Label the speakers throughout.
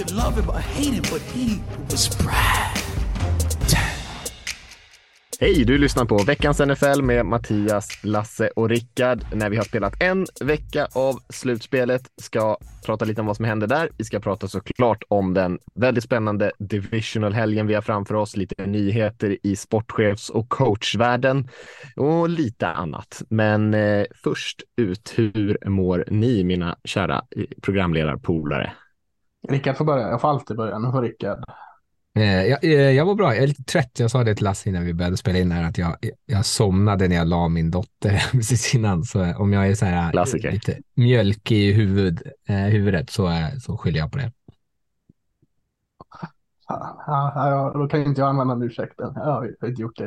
Speaker 1: Could love him or hate him, but he was Brad.
Speaker 2: Hej, du lyssnar på veckans NFL med Mattias, Lasse och Rickard. När vi har spelat en vecka av slutspelet ska prata lite om vad som händer där. Vi ska prata såklart om den väldigt spännande divisional-helgen vi har framför oss, lite nyheter i sportchefs och coachvärlden och lite annat. Men eh, först ut, hur mår ni mina kära eh, programledarpolare?
Speaker 3: Rickard får börja. Jag får alltid börja. Nu får Rickard.
Speaker 4: Eh, jag, eh, jag var bra, jag är lite trött. Jag sa det till Lasse innan vi började spela in här att jag, jag somnade när jag la min dotter precis innan. Så om jag är så här
Speaker 2: Klassiker.
Speaker 4: lite mjölkig i huvud, eh, huvudet så, eh, så skyller jag på det.
Speaker 3: Ja, ja, då kan inte jag använda den ursäkten. Jag har inte gjort det.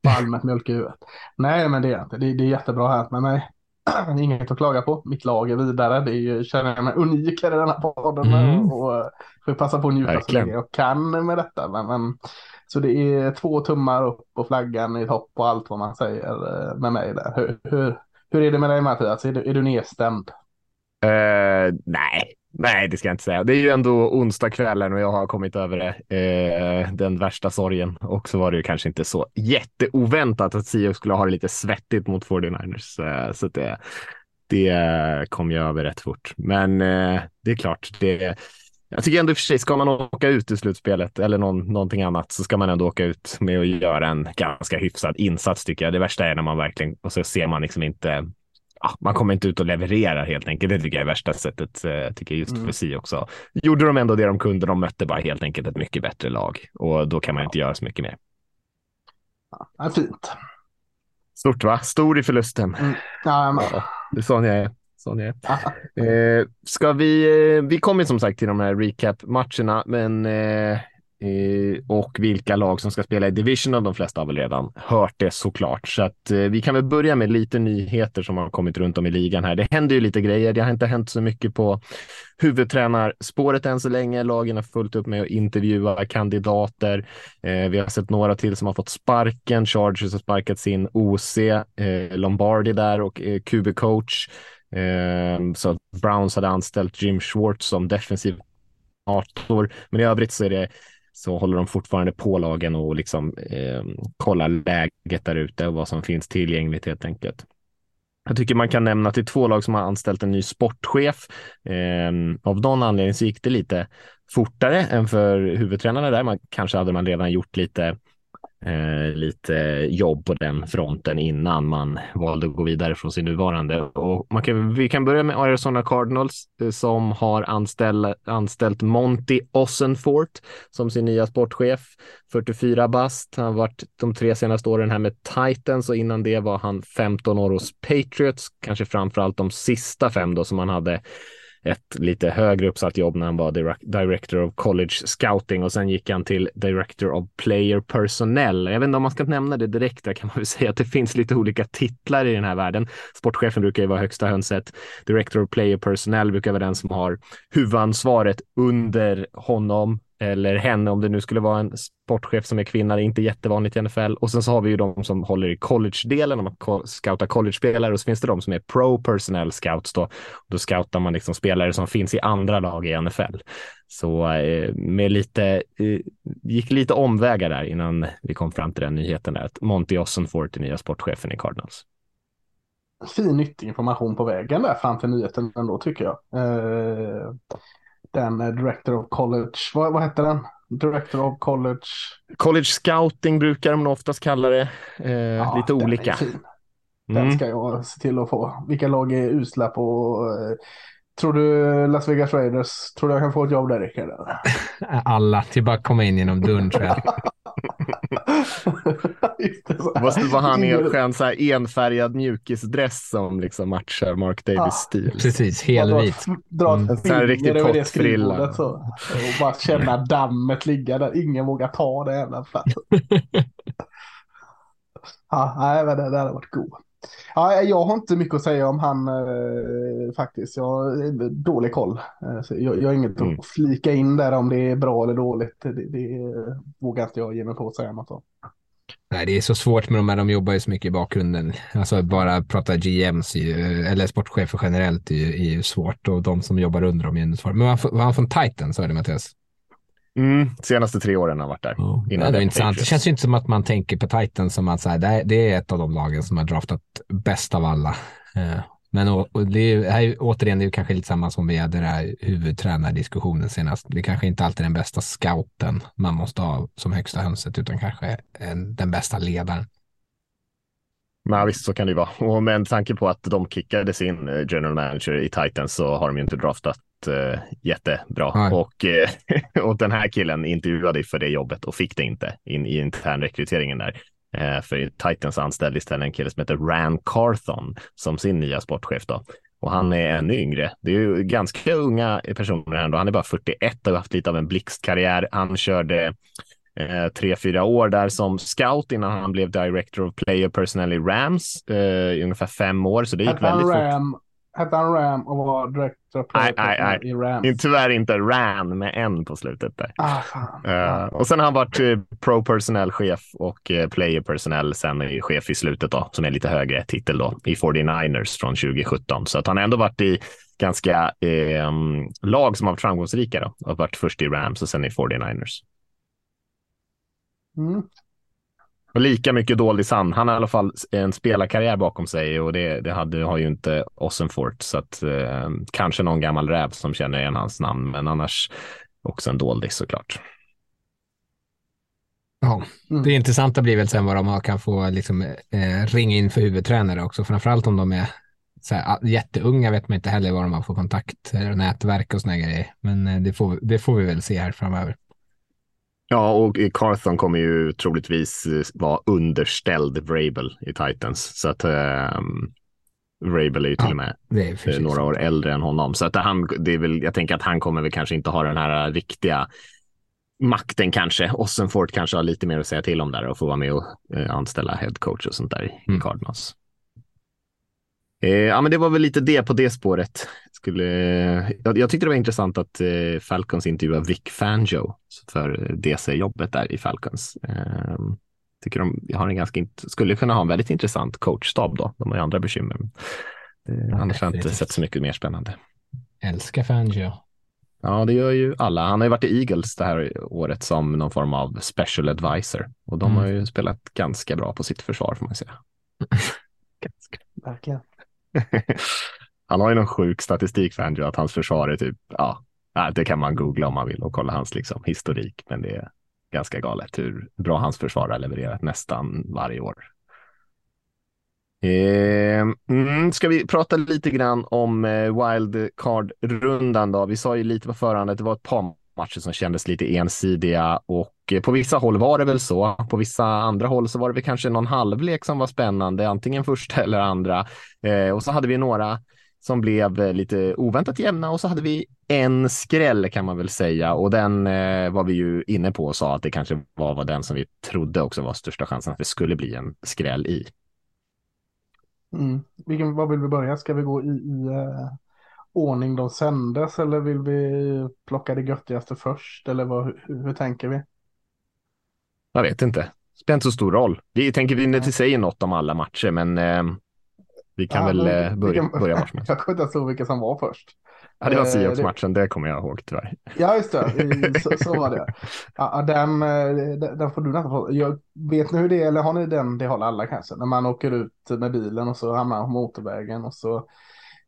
Speaker 3: Jag har allmänt mjölk i huvudet. Nej, men det är inte. Det, det är jättebra här med mig. Inget att klaga på. Mitt lag är vidare. Det är ju, känner jag mig unik här i denna podden.
Speaker 4: Mm.
Speaker 3: Och eh, får passa på att njuta så
Speaker 2: Verkligen.
Speaker 3: länge jag kan med detta. Men, men, så det är två tummar upp och flaggan i topp och allt vad man säger eh, med mig där. Hur, hur, hur är det med dig Mattias? Är du, är du nedstämd?
Speaker 2: Eh, nej, nej, det ska jag inte säga. Det är ju ändå onsdagskvällen och jag har kommit över det, eh, den värsta sorgen. Och så var det ju kanske inte så jätteoväntat att Sio skulle ha det lite svettigt mot 49ers. Eh, så det, det kom jag över rätt fort. Men eh, det är klart, det, jag tycker ändå i och för sig, ska man åka ut i slutspelet eller någon, någonting annat så ska man ändå åka ut med att göra en ganska hyfsad insats tycker jag. Det värsta är när man verkligen, och så ser man liksom inte man kommer inte ut och levererar helt enkelt. Det tycker jag är värsta sättet, eh, tycker jag just
Speaker 3: Mm.
Speaker 2: för si också. Gjorde de ändå det de kunde, de mötte bara helt enkelt ett mycket bättre lag och då kan man inte göra så mycket mer.
Speaker 3: Ja, fint.
Speaker 2: Stort va? Stor i förlusten.
Speaker 3: Mm. Ja, men,
Speaker 2: Ja, det är sån jag är. Sån jag är. Eh, ska vi, eh, vi kommer som sagt till de här recap-matcherna, men eh, Eh, och vilka lag som ska spela i divisionen. De flesta har väl redan hört det såklart, så att eh, vi kan väl börja med lite nyheter som har kommit runt om i ligan här. Det händer ju lite grejer. Det har inte hänt så mycket på huvudtränarspåret än så länge. Lagen har fullt upp med att intervjua kandidater. Eh, vi har sett några till som har fått sparken. Chargers har sparkat sin OC, Lombardi där och QB-coach. Ehm, så Browns hade anställt Jim Schwartz som defensiv. Men i övrigt så är det så håller de fortfarande på lagen och liksom eh, kollar läget där ute och vad som finns tillgängligt helt enkelt. Jag tycker man kan nämna att det är två lag som har anställt en ny sportchef. Eh, av någon anledning så gick det lite fortare än för huvudtränarna där. Man, kanske hade man redan gjort lite eh, lite jobb på den fronten innan man valde att gå vidare från sin nuvarande. Och man kan, vi kan börja med Arizona Cardinals eh, som har anställ, anställt Monty Ossenfort som sin nya sportchef. 44 bast. Han har varit de tre senaste åren här med Titans och innan det var han 15 år hos Patriots. Kanske framför allt de sista fem då som han hade ett lite högre uppsatt jobb när han var Director of College Scouting och sen gick han till Director of Player Personnel. Jag vet inte om man ska nämna det direkt, där kan man väl säga att det finns lite olika titlar i den här världen. Sportchefen brukar ju vara högsta hönset. Director of Player Personnel brukar vara den som har huvudansvaret under honom eller henne om det nu skulle vara en sportchef som är kvinna, det är inte jättevanligt i NFL. Och sen så har vi ju de som håller i college-delen, om man scouta scoutar college-spelare och så finns det de som är pro personnel scouts då. Då scoutar man liksom spelare som finns i andra lag i NFL. Så eh, med lite, eh, gick lite omvägar där innan vi kom fram till den nyheten där att Monty Ossenfort är nya sportchefen i Cardinals.
Speaker 3: fin nyttig information på vägen där fram till nyheten ändå tycker jag. Eh, den eh, Director of College, vad, vad hette den? Director of College.
Speaker 2: College scouting brukar de oftast kalla det. Eh,
Speaker 3: Ja,
Speaker 2: lite olika.
Speaker 3: Den
Speaker 2: Mm.
Speaker 3: ska jag se till att få. Vilka lag är usla på? Tror du Las Vegas Raiders, tror du jag kan få ett jobb där Rickard?
Speaker 4: Alla, till bara komma in genom dörren tror jag.
Speaker 2: Måste vara han i en skön så här enfärgad mjukisdress som liksom matchar Mark Davis
Speaker 3: Ja.
Speaker 2: stil.
Speaker 4: Precis,
Speaker 3: dra
Speaker 4: helvit.
Speaker 3: ett- Dra
Speaker 4: Mm.
Speaker 3: ett finger
Speaker 2: riktigt
Speaker 3: över det skrivbordet så. Och bara känna dammet ligga där. Ingen vågar ta det jävla ja, nej, men det, det hade varit god. Ja, jag har inte mycket att säga om han eh, faktiskt. Jag har dålig koll. Eh, så jag, jag har inget
Speaker 2: Mm.
Speaker 3: att flika in där om det är bra eller dåligt. Det, det vågar inte jag ge mig på att säga något om.
Speaker 4: Nej, det är så svårt med de här, de jobbar ju så mycket i bakgrunden. Alltså bara prata GMs, ju, eller sportchefer generellt är ju, är ju svårt och de som jobbar under dem är ännu svårare. Men var han, från Titan, sa du Mattias?
Speaker 2: Mm, senaste tre åren har varit där. Innan
Speaker 4: det är intressant. Det känns ju inte som att man tänker på Titan som att så här, det, är, ett av de lagen som har draftat bäst av alla. Eh, Men och, och det är, här, återigen, det är kanske lite samma som vi hade den här huvudtränardiskussionen senast. Det kanske inte alltid är den bästa scouten man måste ha som högsta hönset, utan kanske en, den bästa ledaren.
Speaker 2: Men visst, så kan det ju vara. Och med tanke på att de kickade sin eh, general manager i Titans så har de ju inte draftat eh, jättebra.
Speaker 4: Nej.
Speaker 2: Och, eh, och den här killen intervjuade för det jobbet och fick det inte in i internrekryteringen där. Eh, för Titans anställde istället en kille som heter Ran Carthon som sin nya sportchef då. Och han är ännu yngre. Det är ju ganska unga personer ändå. Han är bara 41 och har haft lite av en blixtkarriär. Han körde eh, tre, fyra år där som scout innan han blev director of player personnel i Rams eh, i ungefär fem år. Så det gick väldigt fort.
Speaker 3: Ram, hette han Ram och var
Speaker 2: nej,
Speaker 3: personnel i Rams?
Speaker 2: Tyvärr inte Ran med en på slutet där.
Speaker 3: Ah.
Speaker 2: Eh, och sen har han varit eh, pro personnel chef och eh, player personnel sen är chef i slutet då, som är lite högre titel då, i 49ers från 2017. Så att han har ändå varit i ganska eh, lag som har varit framgångsrika då. Har varit först i Rams och sen i 49ers.
Speaker 3: Mm.
Speaker 2: Och lika mycket dold han. Han har i alla fall en spelarkarriär bakom sig och det, det hade, har ju inte Ossenfort. Så att eh, kanske någon gammal räv som känner igen hans namn, men annars också en doldis såklart.
Speaker 4: Ja,
Speaker 3: Mm.
Speaker 4: det intressanta blir väl sen vad de kan få liksom, eh, ringa in för huvudtränare också, framförallt om de är så här, ah, jätteunga vet man inte heller vad de har för kontakt, eh, nätverk och såna grejer. Men eh, det får, det får vi väl se här framöver.
Speaker 2: Ja, och Carthon kommer ju troligtvis eh, vara underställd Vrabel i Titans. Så att eh, Vrabel är ju till
Speaker 4: Ja,
Speaker 2: och med eh, några år äldre än honom. Så att han, det är väl, jag tänker att han kommer väl kanske inte ha den här riktiga makten kanske. Ossenfort kanske har lite mer att säga till om där och få vara med och eh, anställa headcoach och sånt där i
Speaker 4: Mm.
Speaker 2: Cardinals. Eh, ja, men det var väl lite det på det spåret. Skulle, jag, jag tyckte det var intressant att eh, Falcons intervjuade Vic Fangio för DC-jobbet där i Falcons. Eh, tycker de har en ganska, skulle kunna ha en väldigt intressant coachstab då. De har ju andra bekymmer. Eh, annars har jag inte sett så mycket mer spännande.
Speaker 4: Älskar Fangio.
Speaker 2: Ja, det gör ju alla. Han har ju varit i Eagles det här året som någon form av special advisor och de
Speaker 4: Mm.
Speaker 2: har ju spelat ganska bra på sitt försvar får man säga. ganska.
Speaker 3: Verkligen.
Speaker 2: Han har ju någon sjuk statistik för Andrew att hans försvar är typ, ja, det kan man googla om man vill och kolla hans liksom, historik, men det är ganska galet hur bra hans försvar har levererat nästan varje år. Eh, mm, ska vi prata lite grann om eh, wildcard-rundan då? Vi sa ju lite på förhand att det var ett par matcher som kändes lite ensidiga och och på vissa håll var det väl så. På vissa andra håll så var det väl kanske någon halvlek som var spännande, antingen första eller andra. Eh, och så hade vi några som blev eh, lite oväntat jämna och så hade vi en skräll kan man väl säga och den eh, var vi ju inne på och sa att det kanske var, var den som vi trodde också var största chansen att det skulle bli en skräll i.
Speaker 3: Mm. Vilken, vad vill vi börja? Ska vi gå i, i uh, ordning de sändes eller vill vi plocka det göttigaste först? Eller vad, hur, hur tänker vi?
Speaker 2: Jag vet inte. Spelar inte så stor roll. Vi tänker vi inte säger något om alla matcher, men eh, vi kan
Speaker 3: Ja,
Speaker 2: väl
Speaker 3: men
Speaker 2: eh, börja,
Speaker 3: kan-
Speaker 2: börja helst.
Speaker 3: Jag kommer inte ihåg vilka som var först.
Speaker 2: Ja, det var
Speaker 3: Eh,
Speaker 2: Seahawks-matchen, det kommer jag ihåg tyvärr.
Speaker 3: Ja, just det. Så, så var det. Ja, eh, den den får du nästan få. Jag vet ni hur det är, eller har ni den, det har alla kanske, när man åker ut med bilen och så hamnar man på motorvägen och så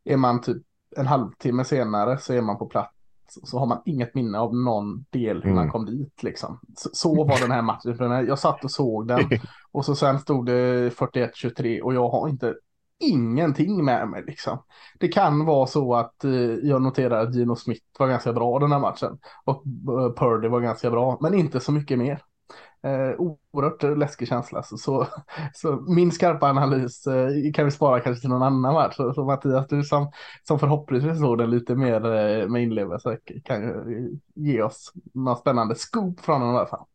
Speaker 3: är man typ en halvtimme senare så är man på plats så har man inget minne av någon del hur man
Speaker 2: Mm.
Speaker 3: kom dit liksom. Så, så var den här matchen. För jag satt och såg den och så sen stod det 41-23 och jag har inte ingenting med mig liksom. Det kan vara så att eh, jag noterar att Gino Smith var ganska bra den här matchen och eh, Purdy var ganska bra, men inte så mycket mer. Eh, oerhört läskig känsla. Så, så, så min skarpa analys eh, kan vi spara kanske till någon annan match. Så, så Mattias, du som, som förhoppningsvis såg den lite mer eh, med inlevelse kan ju ge oss några spännande scoop från den i alla fall.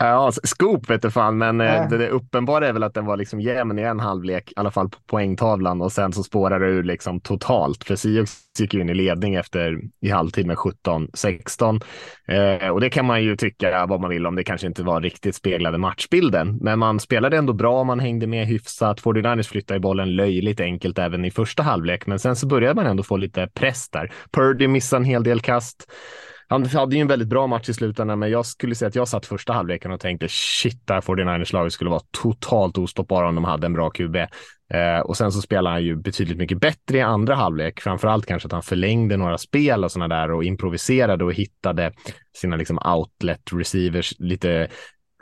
Speaker 2: Ja, scoop vet du fan, men äh. det, det uppenbara är väl att den var liksom jämn i en halvlek, i alla fall på poängtavlan och sen så spårar det ur liksom totalt. För Sioux gick in i ledning efter i halvtid med 17-16 eh, och det kan man ju tycka vad man vill om. Det kanske inte var riktigt speglade matchbilden, men man spelade ändå bra. Man hängde med hyfsat. 49ers flyttade i bollen löjligt enkelt även i första halvlek, men sen så började man ändå få lite press där. Purdy missade en hel del kast. Han hade ju en väldigt bra match i slutändan, men jag skulle säga att jag satt första halvleken och tänkte shit, där 49ers-laget skulle vara totalt ostoppbara om de hade en bra QB. Eh, och sen så spelade han ju betydligt mycket bättre i andra halvlek, framförallt kanske att han förlängde några spel och sådana där och improviserade och hittade sina liksom outlet receivers, lite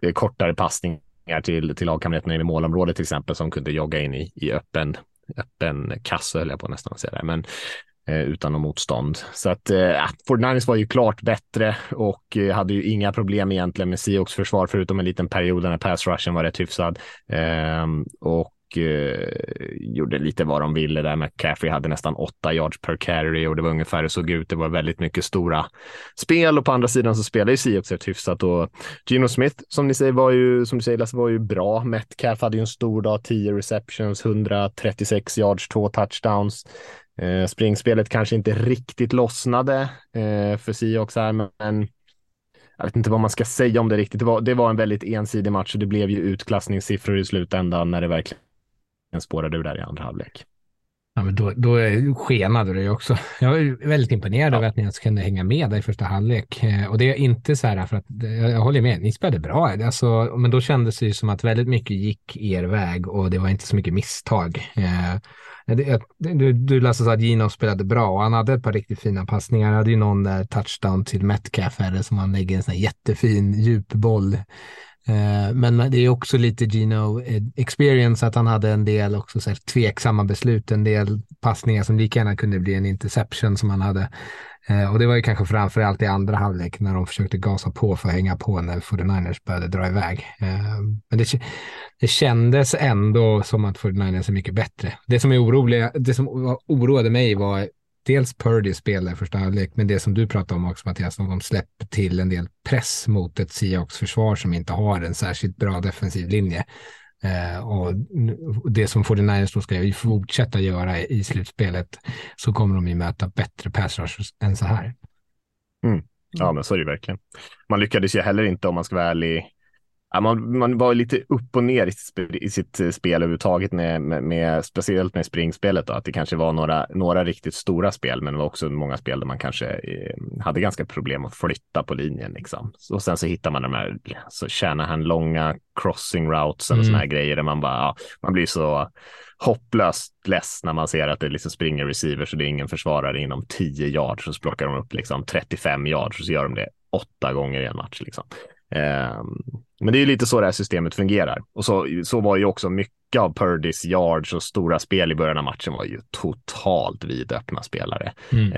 Speaker 2: eh, kortare passningar till, till lagkamraterna i målområdet till exempel som kunde jogga in i, i öppen öppen kasse höll jag på nästan att säga det. Men Eh, utan något motstånd. Så att eh, 49ers var ju klart bättre och eh, hade ju inga problem egentligen med Seahawks försvar förutom en liten period när pass rushen var rätt hyfsad. Ehm, eh, och gjorde lite vad de ville där. McCaffrey hade nästan åtta yards per carry och det var ungefär det såg ut. Det var väldigt mycket stora spel och på andra sidan så spelade ju Seahawks rätt hyfsat och Gino Smith som ni säger var ju, som du säger Lasse, var ju bra. Metcalf hade ju en stor dag, 10 receptions, 136 yards, två touchdowns. Eh, springspelet kanske inte riktigt lossnade eh, för Seahawks här, men jag vet inte vad man ska säga om det riktigt. Det var, det var en väldigt ensidig match och det blev ju utklassningssiffror i slutändan när det verkligen spårade ur där i andra halvlek.
Speaker 4: Ja, men då, då skenade det ju också. Jag var väldigt imponerad ja. över att ni ens kunde hänga med där i första halvlek. Eh, och det är inte så här för att, jag håller med, ni spelade bra. Alltså, men då kändes det ju som att väldigt mycket gick er väg och det var inte så mycket misstag. Eh, du, du Lasse sa att Gino spelade bra och han hade ett par riktigt fina passningar. Han hade ju någon där touchdown till Metcalf som han lägger en sån här jättefin djupboll. Eh, men det är också lite Gino eh, experience att han hade en del också så här tveksamma beslut, en del passningar som lika gärna kunde bli en interception som han hade. Eh, och det var ju kanske framför allt i andra halvlek när de försökte gasa på för att hänga på när 49ers började dra iväg. Men det, det kändes ändå som att 49ers är mycket bättre. Det som, är oroliga, det som oroade mig var dels Purdy spelade i första halvlek, men det som du pratade om också Mattias, de släpper till en del press mot ett Seahawks försvar som inte har en särskilt bra defensiv linje. Eh, och det som 49ers då ska fortsätta göra i slutspelet så kommer de ju möta bättre pass rushers än så här.
Speaker 2: Mm. Ja, men så är det verkligen. Man lyckades ju heller inte, om man ska vara ärlig, Ja, man, man var lite upp och ner i sitt, i sitt eh, spel överhuvudtaget, med, med, med, speciellt med springspelet. Då, att det kanske var några, några riktigt stora spel, men det var också många spel där man kanske eh, hade ganska problem att flytta på linjen. Liksom. Och sen så hittar man de här, så tjänar han långa crossing routes och mm. såna här grejer där man bara, ja, man blir så hopplöst less när man ser att det liksom springer receivers och det är ingen försvarare inom 10 yards så plockar de upp liksom 35 yards och så gör de det åtta gånger i en match. Liksom. Um, men det är lite så det här systemet fungerar. Och så, så var ju också mycket av Purdys yards och stora spel i början av matchen var ju totalt vidöppna spelare. Mm.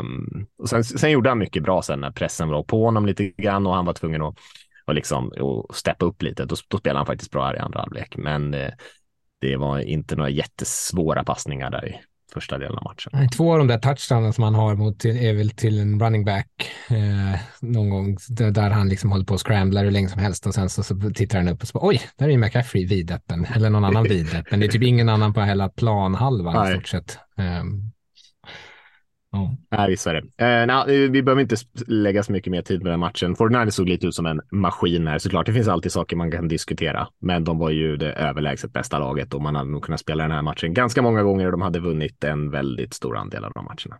Speaker 2: Um, och sen, sen gjorde han mycket bra sen när pressen var på honom lite grann och han var tvungen att och liksom, och steppa upp lite. Då, då spelade han faktiskt bra här i andra halvlek. Men eh, det var inte några jättesvåra passningar där i första delen av matchen.
Speaker 4: Två av de där touchdownen som han har mot är väl till en running back eh, någon gång där han liksom håller på och scramblar hur länge som helst och sen så, så tittar han upp och så bara, oj, där är ju McCaffrey vidöppen eller någon annan vidöppen. Det är typ ingen annan på hela planhalvan i stort sett. Um,
Speaker 2: Oh. Nej, visst är det. Eh, nej, vi behöver inte lägga så mycket mer tid på den matchen. Fortnite såg lite ut som en maskin här såklart. Det finns alltid saker man kan diskutera, men de var ju det överlägset bästa laget och man hade nog kunnat spela den här matchen ganska många gånger och de hade vunnit en väldigt stor andel av de matcherna.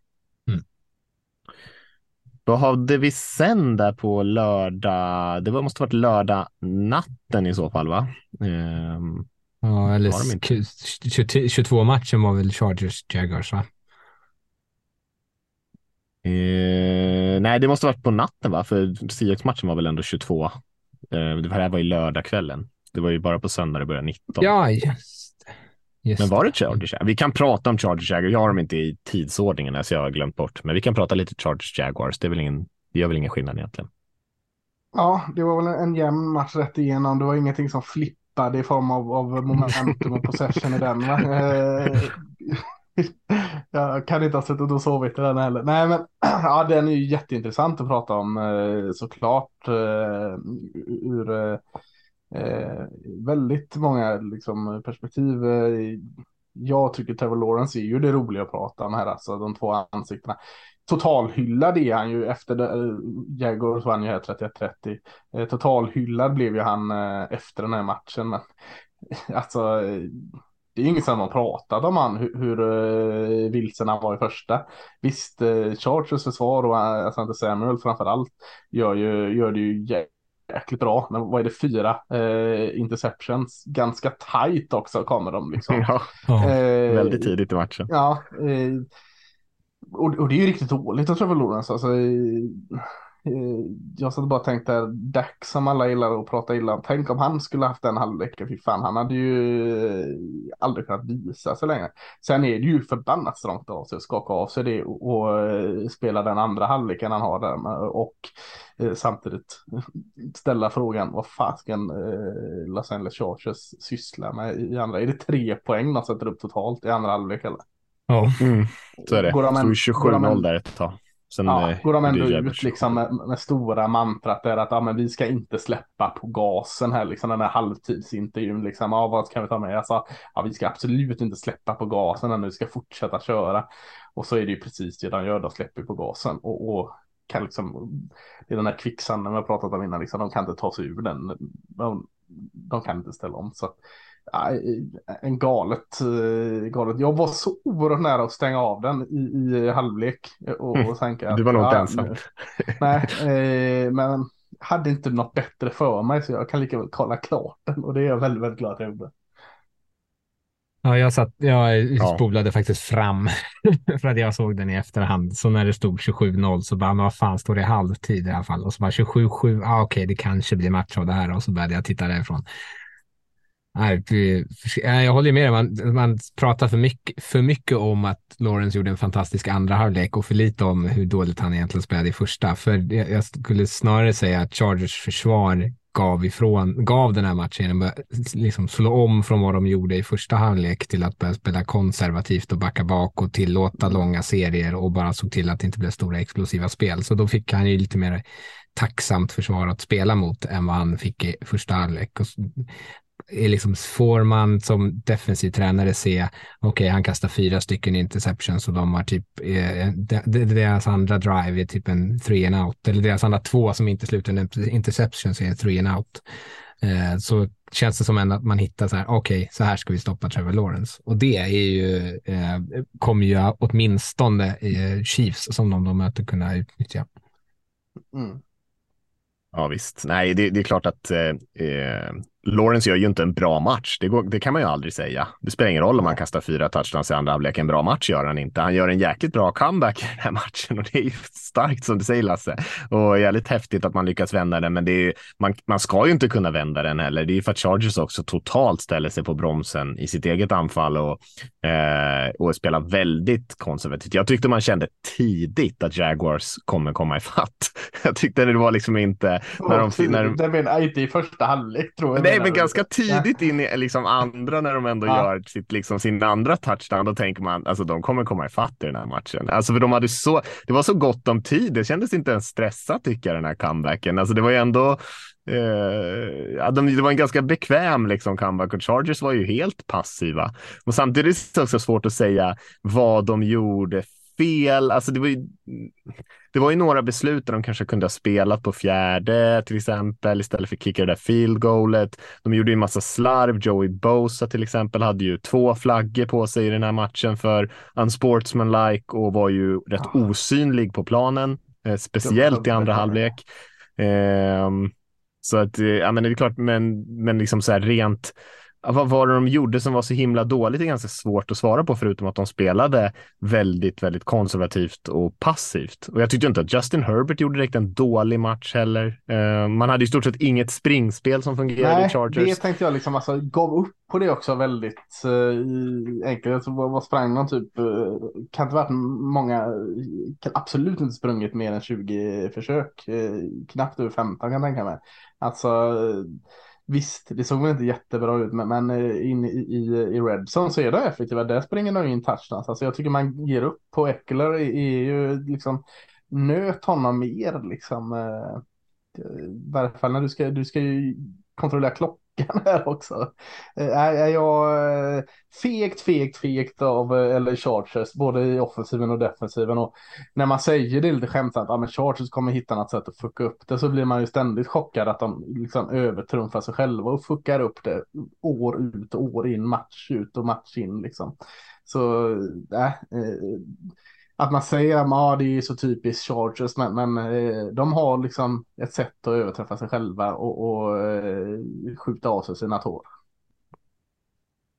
Speaker 2: Mm. Vad hade vi sen där på lördag? Det måste varit lördag natten i så fall, va?
Speaker 4: Um, ja, eller 22 matchen var väl Chargers Jaguars, va?
Speaker 2: Eh, nej, det måste varit på natten va? För Seahawks-matchen var väl ändå 22. Eh, det här var ju lördagskvällen. Det var ju bara på söndag det började 19.
Speaker 4: Ja, just,
Speaker 2: just Men var det Chargers? Vi kan prata om Chargers Jaguars. Jag har dem inte i tidsordningen så jag har glömt bort. Men vi kan prata lite Chargers Jaguars. Det, är väl ingen, det gör väl ingen skillnad egentligen.
Speaker 3: Ja, det var väl en jämn match rätt igenom. Det var ingenting som flippade i form av, av momentum och possession i den. Jag kan inte ha suttit och sovit i den heller. Nej, men ja, den är ju jätteintressant att prata om eh, såklart. Eh, ur eh, väldigt många liksom, perspektiv. Jag tycker Trevor Lawrence är ju det roliga att prata om här, alltså de två ansiktena totalhyllad är han ju efter Jaguars vann ju här 31-30. Totalhyllad blev ju han efter den här matchen. Men alltså, det är inget som har pratat om han hur, hur uh, vilsen han var i första. Visst, uh, Chargers försvar och uh, Samuel framför allt gör, ju, gör det ju jäkligt bra. Men vad är det, fyra uh, interceptions? Ganska tight också kommer de liksom.
Speaker 2: Ja, uh, väldigt tidigt i matchen.
Speaker 3: Ja, uh, och, och, det är ju riktigt dåligt att Trevor Lawrence. Alltså, jag satt bara och tänkte, Dack som alla gillar att prata illa om. Tänk om han skulle haft den halvleken, fy fan, han hade ju aldrig kunnat visa sig längre. Sen är det ju förbannat strångt av sig att skaka av sig det och, och spela den andra halvleken han har där. Och eh, samtidigt ställa frågan, vad fasken eh, Los Angeles Chargers sysslar med i andra? Är det tre poäng de sätter upp totalt i andra halvlek eller?
Speaker 2: Ja, mm, så är det. Går de Stod 27-0 där ett tag.
Speaker 3: Sen ja, går de ändå ut liksom med, med, stora mantrat är att ja, men vi ska inte släppa på gasen här, liksom den här halvtidsintervjun. Liksom, ja, vad kan vi ta med? Alltså, ja, vi ska absolut inte släppa på gasen när vi ska fortsätta köra. Och så är det ju precis det de gör, de släpper på gasen. Och, och kan liksom, det är den här kvicksanden vi har pratat om innan, liksom, de kan inte ta sig ur den. De, de kan inte ställa om. Så en galet, eh, galet. Jag var så oerhört nära att stänga av den i, i halvlek. Och, och tänka
Speaker 2: du var nog inte ensam.
Speaker 3: Nej, eh, men hade inte något bättre för mig så jag kan lika väl kolla klart den och det är jag väldigt, väldigt glad att jag gjorde.
Speaker 4: Ja, jag, satt, jag spolade ja. faktiskt fram för att jag såg den i efterhand. Så när det stod 27-0 så bara, vad fan står det i halvtid i alla fall? Och så bara 27-7, ah, okej, okay, det kanske blir match av det här. Och så började jag titta därifrån. Nej, jag håller med. Man, man pratar för mycket, för mycket om att Lawrence gjorde en fantastisk andra halvlek och för lite om hur dåligt han egentligen spelade i första. För jag skulle snarare säga att Chargers försvar gav, ifrån, gav den här matchen genom att liksom slå om från vad de gjorde i första halvlek till att börja spela konservativt och backa bak och tillåta långa serier och bara såg till att det inte blev stora explosiva spel. Så då fick han ju lite mer tacksamt försvar att spela mot än vad han fick i första halvlek. Och är liksom, får man som defensiv tränare se, okej, okay, han kastar fyra stycken interceptions och de har typ, eh, deras andra drive är typ en three and out, eller deras andra två som inte slutar i interceptions är en three and out. Eh, så känns det som att man hittar så här, okej, okay, så här ska vi stoppa Trevor Lawrence. Och det är ju, eh, kommer ju åtminstone eh, Chiefs som de då möter kunna utnyttja.
Speaker 2: Mm. Ja visst, nej det, det är klart att eh, eh Lawrence gör ju inte en bra match. Det, går, det, kan man ju aldrig säga. Det spelar ingen roll om han kastar fyra touchdowns i andra halvlek. En bra match gör han inte. Han gör en jäkligt bra comeback i den här matchen och det är ju starkt som du säger Lasse. Och jävligt häftigt att man lyckas vända den, men det är, man, man ska ju inte kunna vända den heller. Det är ju för att Chargers också totalt ställer sig på bromsen i sitt eget anfall och, eh, och spelar väldigt konservativt. Jag tyckte man kände tidigt att Jaguars kommer komma ifatt. Jag tyckte det var liksom inte...
Speaker 3: När de, när de... Det menar inte i första halvlek tror jag.
Speaker 2: Nej, men ganska tidigt in i liksom andra när de ändå ja. gör sitt, liksom, sin andra touchdown, då tänker man alltså de kommer komma ifatt i den här matchen. Alltså för de hade så, det var så gott om tid. Det kändes inte ens stressat tycker jag den här comebacken. Alltså det var ju ändå ja, de, det var en ganska bekväm liksom, comeback och Chargers var ju helt passiva. Och samtidigt är det också svårt att säga vad de gjorde fel. Alltså det var ju, det var ju några beslut där de kanske kunde ha spelat på fjärde till exempel istället för att kicka det där field goalet. De gjorde ju en massa slarv. Joey Bosa till exempel hade ju två flaggor på sig i den här matchen för unsportsmanlike och var ju rätt osynlig på planen, eh, speciellt i andra halvlek. Eh, så att, ja men det är klart, men, men liksom så här rent vad var det de gjorde som var så himla dåligt? Det är ganska svårt att svara på förutom att de spelade väldigt, väldigt konservativt och passivt. Och jag tyckte inte att Justin Herbert gjorde direkt en dålig match heller. Uh, man hade i stort sett inget springspel som fungerade
Speaker 3: Nej,
Speaker 2: i Chargers.
Speaker 3: det tänkte jag liksom, alltså gav upp på det också väldigt uh, enkelt. Alltså, vad, vad sprang man typ, uh, kan inte varit många, kan absolut inte sprungit mer än 20 försök. knappt över 15 kan jag tänka mig. Alltså Visst, det såg väl inte jättebra ut, men, men eh, in i, i, i Redson så är de effektiva. Där springer de in touchdowns. Alltså jag tycker man ger upp på Eckler är, ju liksom nöt honom mer liksom. Eh, I varje fall när du ska, du ska ju kontrollera klockan veckan här också. Eh, Är jag eh, fegt, fegt, fegt av eh, LA eller Chargers, både i offensiven och defensiven. Och när man säger det lite skämtsamt, ja men Chargers kommer hitta något sätt att fucka upp det, så blir man ju ständigt chockad att de liksom övertrumfar sig själva och fuckar upp det år ut och år in, match ut och match in liksom. Så, äh, att man säger att ah, det är så typiskt Chargers, men, men eh, de har liksom ett sätt att överträffa sig själva och, och eh, skjuta av sig sina tår.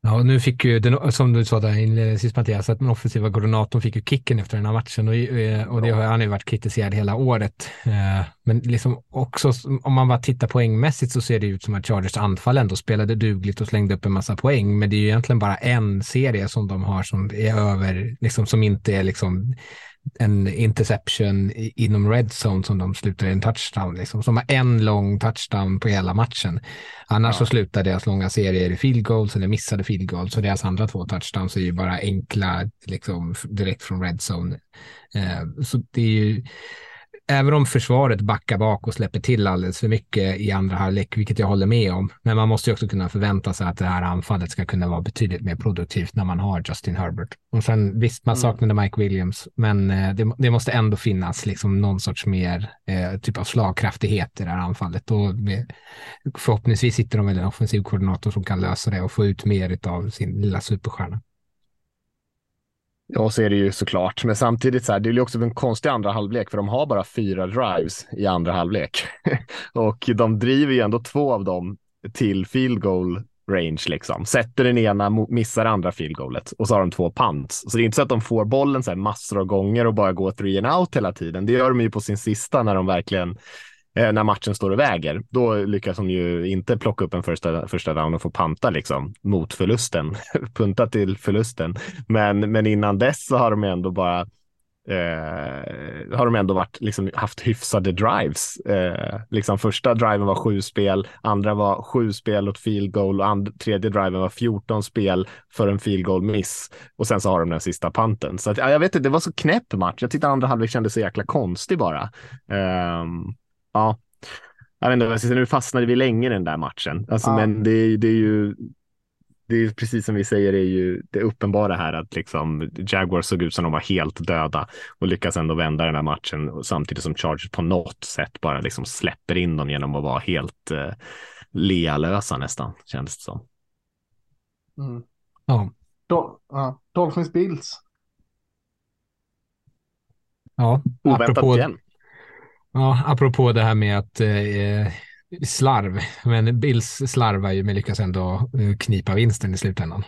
Speaker 4: Ja, nu fick ju, den, som du sa där inledningsvis Mattias, att den offensiva koordinatorn fick ju kicken efter den här matchen och, eh, och det har han ju varit kritiserad hela året. Eh, men liksom också om man bara tittar poängmässigt så ser det ut som att Chargers anfall ändå spelade dugligt och slängde upp en massa poäng. Men det är ju egentligen bara en serie som de har som är över, liksom som inte är liksom en interception inom red zone som de slutar i en touchdown. Liksom. Som har en lång touchdown på hela matchen. Annars ja. så slutar deras långa serier i field goals eller missade field goals. Så deras andra två touchdowns är ju bara enkla liksom, direkt från red zone. Eh, så det är ju även om försvaret backar bak och släpper till alldeles för mycket i andra halvlek, vilket jag håller med om, men man måste ju också kunna förvänta sig att det här anfallet ska kunna vara betydligt mer produktivt när man har Justin Herbert. Och sen visst, man mm. saknade Mike Williams, men eh, det, det, måste ändå finnas liksom någon sorts mer eh, typ av slagkraftighet i det här anfallet. Och med, förhoppningsvis sitter de väl en offensiv koordinator som kan lösa det och få ut mer av sin lilla superstjärna.
Speaker 2: Ja, så är det ju såklart. Men samtidigt så här, det blir också en konstig andra halvlek för de har bara fyra drives i andra halvlek. och de driver ju ändå två av dem till field goal range liksom. Sätter den ena, missar andra field goalet och så har de två punts. Så det är inte så att de får bollen så här massor av gånger och bara går three and out hela tiden. Det gör de ju på sin sista när de verkligen Eh, när matchen står och väger. Då lyckas de ju inte plocka upp en första, första down och få panta liksom mot förlusten, punta till förlusten. Men, men innan dess så har de ändå bara eh, har de ändå varit, liksom, haft hyfsade drives. Eh, liksom första driven var sju spel, andra var sju spel åt field goal och and, tredje driven var 14 spel för en field goal miss. Och sen så har de den sista panten. Så att, ja, jag vet inte, det var så knäpp match. Jag tyckte andra halvlek kändes så jäkla konstig bara. Um, ja, jag vet inte, nu fastnade vi länge i den där matchen. Alltså, ja. Men det, det är ju det är precis som vi säger, det är ju det uppenbara här att liksom Jaguars såg ut som de var helt döda och lyckas ändå vända den här matchen samtidigt som Chargers på något sätt bara liksom släpper in dem genom att vara helt eh, lealösa nästan, kändes det som.
Speaker 3: Mm. Ja. Do ja. Dolphins Bills.
Speaker 4: Ja,
Speaker 2: oväntat apropå, igen.
Speaker 4: Ja, apropå det här med att eh, slarv, men Bills slarvar ju men lyckas ändå eh, knipa vinsten i slutändan.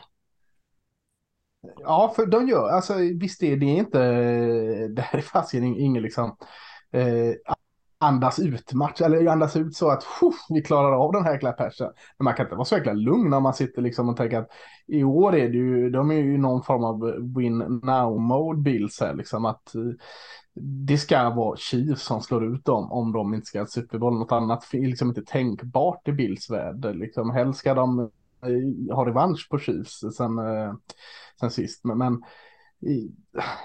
Speaker 3: Ja, för de gör, alltså visst är det inte, det här är fasiken ingen liksom eh, andas ut match, eller andas ut så att vi klarar av den här jäkla persen. Men man kan inte vara så jäkla lugn när man sitter liksom och tänker att i år är det ju, de är ju någon form av win now mode Bills här liksom att eh, det ska vara Chiefs som slår ut dem om de inte ska ha Super Bowl. Något annat är liksom inte tänkbart i Bills värld. Liksom, helst ska de eh, ha revansch på Chiefs sen, eh, sen sist. Men, men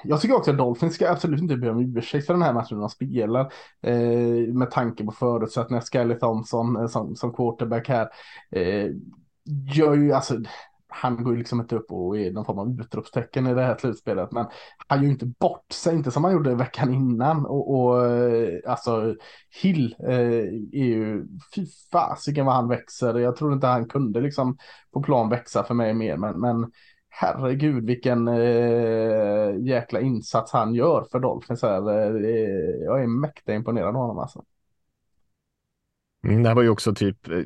Speaker 3: jag tycker också att Dolphins ska absolut inte be om ursäkt för den här matchen de spelar. Eh, med tanke på förutsättningar. Skelly Thompson eh, som, som quarterback här. Eh, gör ju, alltså, han går ju liksom inte upp och är någon form av utropstecken i det här slutspelet. Men han gör ju inte bort sig, inte som han gjorde veckan innan. Och, och eh, alltså Hill eh, är ju, fy fasiken vad han växer. Jag tror inte han kunde liksom på plan växa för mig mer. Men, men herregud vilken eh, jäkla insats han gör för Dolphins. Här. Eh, jag är mäkta imponerad av honom alltså.
Speaker 2: Mm, det här var ju också typ eh,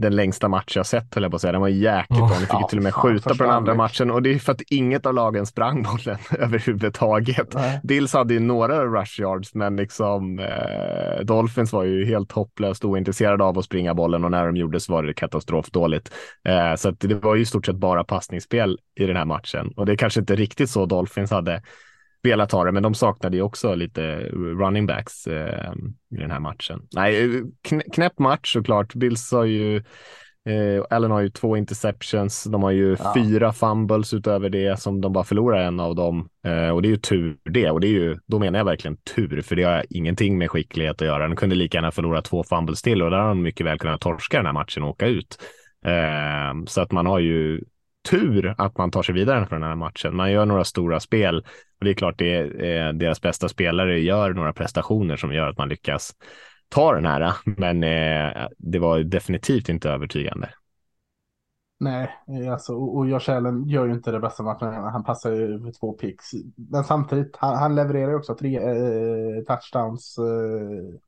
Speaker 2: den längsta match jag sett, höll jag på att säga. Den var jäkligt bra. Ni fick ju till och med skjuta på den andra matchen och det är för att inget av lagen sprang bollen överhuvudtaget. Nej. Bills hade ju några rush yards, men liksom eh, Dolphins var ju helt hopplöst ointresserade av att springa bollen och när de gjorde så var det katastrofdåligt. Eh, så det var ju i stort sett bara passningsspel i den här matchen och det är kanske inte riktigt så Dolphins hade velat ha det, men de saknade ju också lite running backs eh, i den här matchen. Nej, knäpp match såklart. Bills har ju Eh, Allen har ju två interceptions, de har ju ja. fyra fumbles utöver det som de bara förlorar en av dem. Eh, och det är ju tur det, och det är ju, då menar jag verkligen tur, för det har ingenting med skicklighet att göra. De kunde lika gärna förlora två fumbles till och där har de mycket väl kunnat torska den här matchen och åka ut. Eh, så att man har ju tur att man tar sig vidare från den här matchen. Man gör några stora spel och det är klart det är, eh, deras bästa spelare gör några prestationer som gör att man lyckas ta den här. Men eh, det var definitivt inte övertygande.
Speaker 3: Nej, alltså, och Josh Allen gör ju inte det bästa matchen. Han passar ju för två picks. Men samtidigt, han, han levererar ju också tre eh, touchdowns. Eh,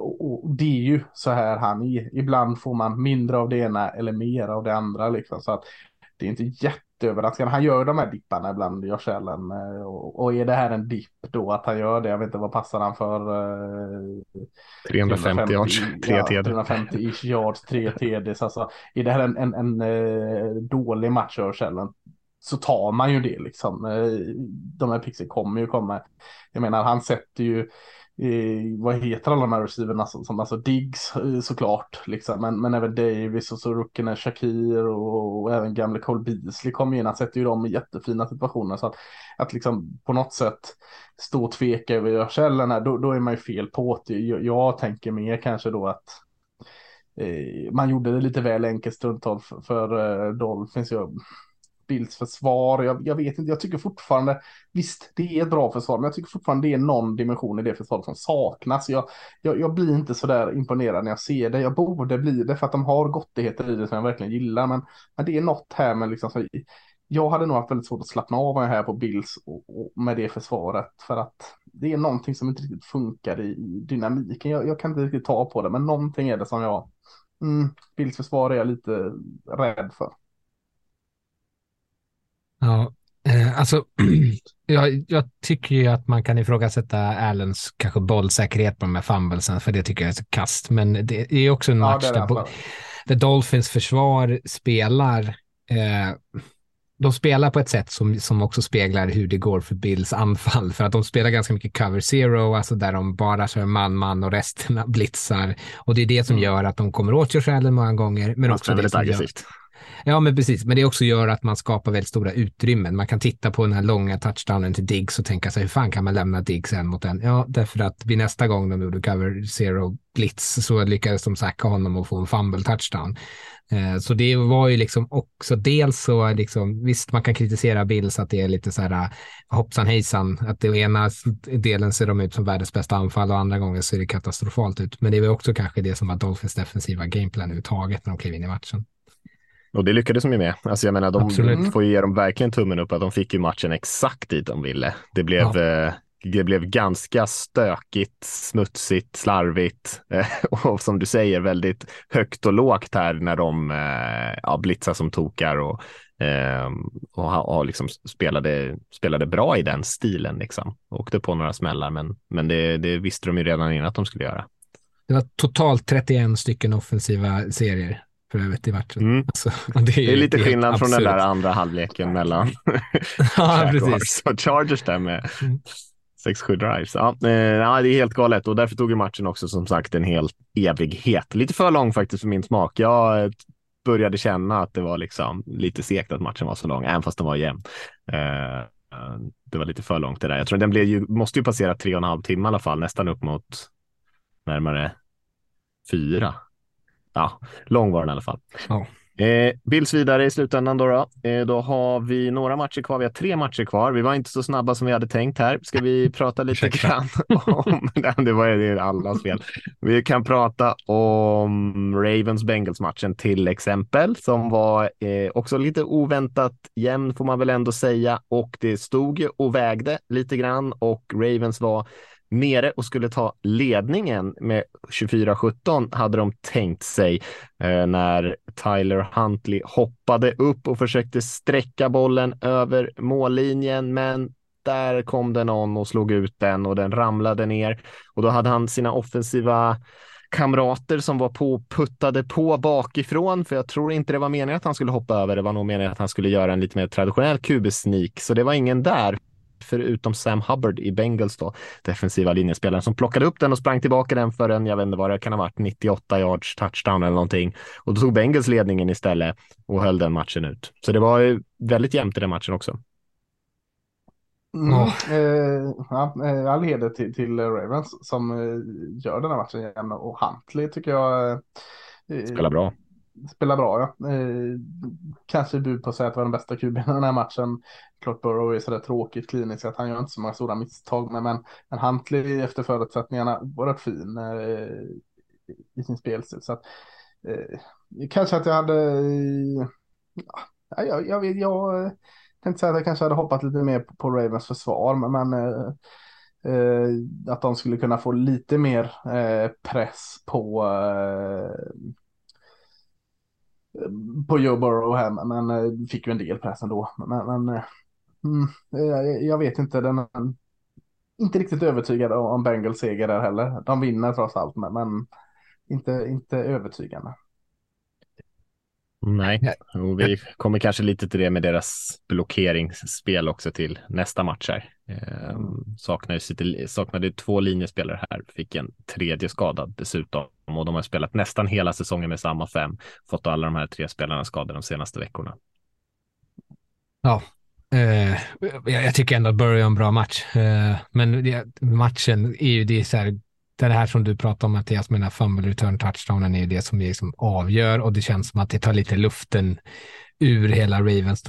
Speaker 3: och, och, det är ju så här han är. Ibland får man mindre av det ena eller mer av det andra. Liksom. Så att det är inte jätteöverraskande. Han gör de här dipparna ibland, Josh Allen. Eh, och, och är det här en dipp då att han gör det? Jag vet inte, vad passar han för?
Speaker 2: 350 yards, tre ja, TD.
Speaker 3: 350 ish yards, tre TDs. Alltså, är det här en, en, en, en eh, dålig match av Josh Allen så tar man ju det liksom. Eh, de här pixel kommer ju komma. Jag menar, han sätter ju eh, vad heter alla de här receiverna som, som alltså Diggs eh, såklart, liksom. men, men även Davis och så ruckinen Shakir och, och, även gamle Cole Beasley kommer in. Han sätter ju dem i jättefina situationer så att, att liksom på något sätt stå och tveka över källorna, här, då, då är man ju fel på det. Jag, jag tänker mer kanske då att eh, man gjorde det lite väl enkelt stundtals för, för eh, Dolphins. Jag, Bills försvar. Jag, jag, vet inte, jag tycker fortfarande, visst det är ett bra försvar, men jag tycker fortfarande det är någon dimension i det försvaret som saknas. Jag, jag, jag blir inte så där imponerad när jag ser det. Jag borde bli det för att de har gottigheter i det som jag verkligen gillar, men, men det är något här med liksom så, jag hade nog haft väldigt svårt att slappna av här på Bills och, och med det försvaret för att det är någonting som inte riktigt funkar i, i dynamiken. Jag, jag, kan inte riktigt ta på det, men någonting är det som jag, mm, Bills försvar är jag lite rädd för.
Speaker 4: Ja, eh, alltså jag, jag, tycker ju att man kan ifrågasätta Allens kanske bollsäkerhet på de här fumblesen, för det tycker jag är så kast. Men det är också en match ja, där, där Dolphins försvar spelar eh, de spelar på ett sätt som, som också speglar hur det går för Bills anfall. För att de spelar ganska mycket cover zero, alltså där de bara kör man-man och resten blitzar. Och det är det som mm. gör att de kommer åt Josh Allen många gånger. Men också det som aggressivt. Gör, Ja, men precis. Men det också gör att man skapar väldigt stora utrymmen. Man kan titta på den här långa touchdownen till Diggs och tänka sig hur fan kan man lämna Diggs en mot en? Ja, därför att vid nästa gång de gjorde cover zero blitz så lyckades de sacka honom och få en fumble touchdown. Eh, så det var ju liksom också dels så liksom, visst man kan kritisera Bills att det är lite så här eh, hoppsan hejsan, att det ena delen ser de ut som världens bästa anfall och andra gånger ser det katastrofalt ut. Men det var också kanske det som var Dolphins defensiva gameplan överhuvudtaget när de klev in i matchen.
Speaker 2: Och det lyckades de ju med. Alltså jag menar, de Absolut. får ju ge dem verkligen tummen upp att de fick ju matchen exakt dit de ville. Det blev, ja. eh, det blev ganska stökigt, smutsigt, slarvigt eh, och som du säger väldigt högt och lågt här när de eh, ja, blitzar som tokar och, eh, och, och liksom spelade, spelade bra i den stilen. Liksom. Åkte på några smällar, men, men det, det visste de ju redan innan att de skulle göra.
Speaker 4: Det var totalt 31 stycken offensiva serier för övrigt i matchen. Mm.
Speaker 2: Alltså, det, är det, är lite skillnad från den där andra halvleken mellan ja, precis. och Chargers där med mm. 6-7 drives. Ja, eh, det är helt galet och därför tog ju matchen också som sagt en hel evighet. Lite för lång faktiskt för min smak. Jag började känna att det var liksom lite segt att matchen var så lång, även fast den var jämn. Eh, det var lite för långt det där. Jag tror den blev ju, måste ju passera tre och en halv timme i alla fall, nästan upp mot närmare fyra ja, lång var den i alla fall. Ja. Eh, Bills vidare i slutändan då. Då. Eh, då har vi några matcher kvar. Vi har tre matcher kvar. Vi var inte så snabba som vi hade tänkt här. Ska vi prata lite grann om... det var det allas fel. Vi kan prata om Ravens Bengals matchen till exempel som var eh, också lite oväntat jämn får man väl ändå säga och det stod och vägde lite grann och Ravens var nere och skulle ta ledningen med 24-17 hade de tänkt sig eh, när Tyler Huntley hoppade upp och försökte sträcka bollen över mållinjen, men där kom det någon och slog ut den och den ramlade ner och då hade han sina offensiva kamrater som var på puttade på bakifrån, för jag tror inte det var meningen att han skulle hoppa över. Det var nog meningen att han skulle göra en lite mer traditionell QB-sneak, så det var ingen där förutom Sam Hubbard i Bengals då, defensiva linjespelaren som plockade upp den och sprang tillbaka den för en, jag vet inte vad det kan ha varit, 98 yards touchdown eller någonting. Och då tog Bengals ledningen istället och höll den matchen ut. Så det var ju väldigt jämnt i den matchen också.
Speaker 3: Mm, oh. eh, ja, eh, all heder till, till Ravens som eh, gör den här matchen igen och Huntley tycker jag
Speaker 2: eh, spelar bra.
Speaker 3: Spelar bra ja. Eh, kanske bud på att säga att det var den bästa kuben i den här matchen. Clark Burrow är sådär tråkigt klinisk att han gör inte så många stora misstag men, men, men Huntley efter förutsättningarna var rätt fin eh, i sin spelstil. Så att, eh, kanske att jag hade ja, jag, jag, jag, jag tänkte säga att jag kanske hade hoppat lite mer på Ravens försvar, men, men eh, eh, att de skulle kunna få lite mer eh, press på eh, Eh, på Joe Burrow här, men eh, fick ju en del press ändå. Men, men eh, mm, jag vet inte, den inte riktigt övertygad om Bengals seger där heller. De vinner trots allt, men, men inte, inte övertygande.
Speaker 2: Nej, och vi kommer kanske lite till det med deras blockeringsspel också till nästa match här. Eh, saknade, saknade två linjespelare här, fick en tredje skadad dessutom och de har spelat nästan hela säsongen med samma fem, fått alla de här tre spelarna skadade de senaste veckorna.
Speaker 4: Ja, eh, jag tycker ändå att Burry är en bra match, eh, men det, matchen är ju det så här det här som du pratar om Mattias med den här fumble return touchdownen är ju det som liksom avgör och det känns som att det tar lite luften ur hela Ravens.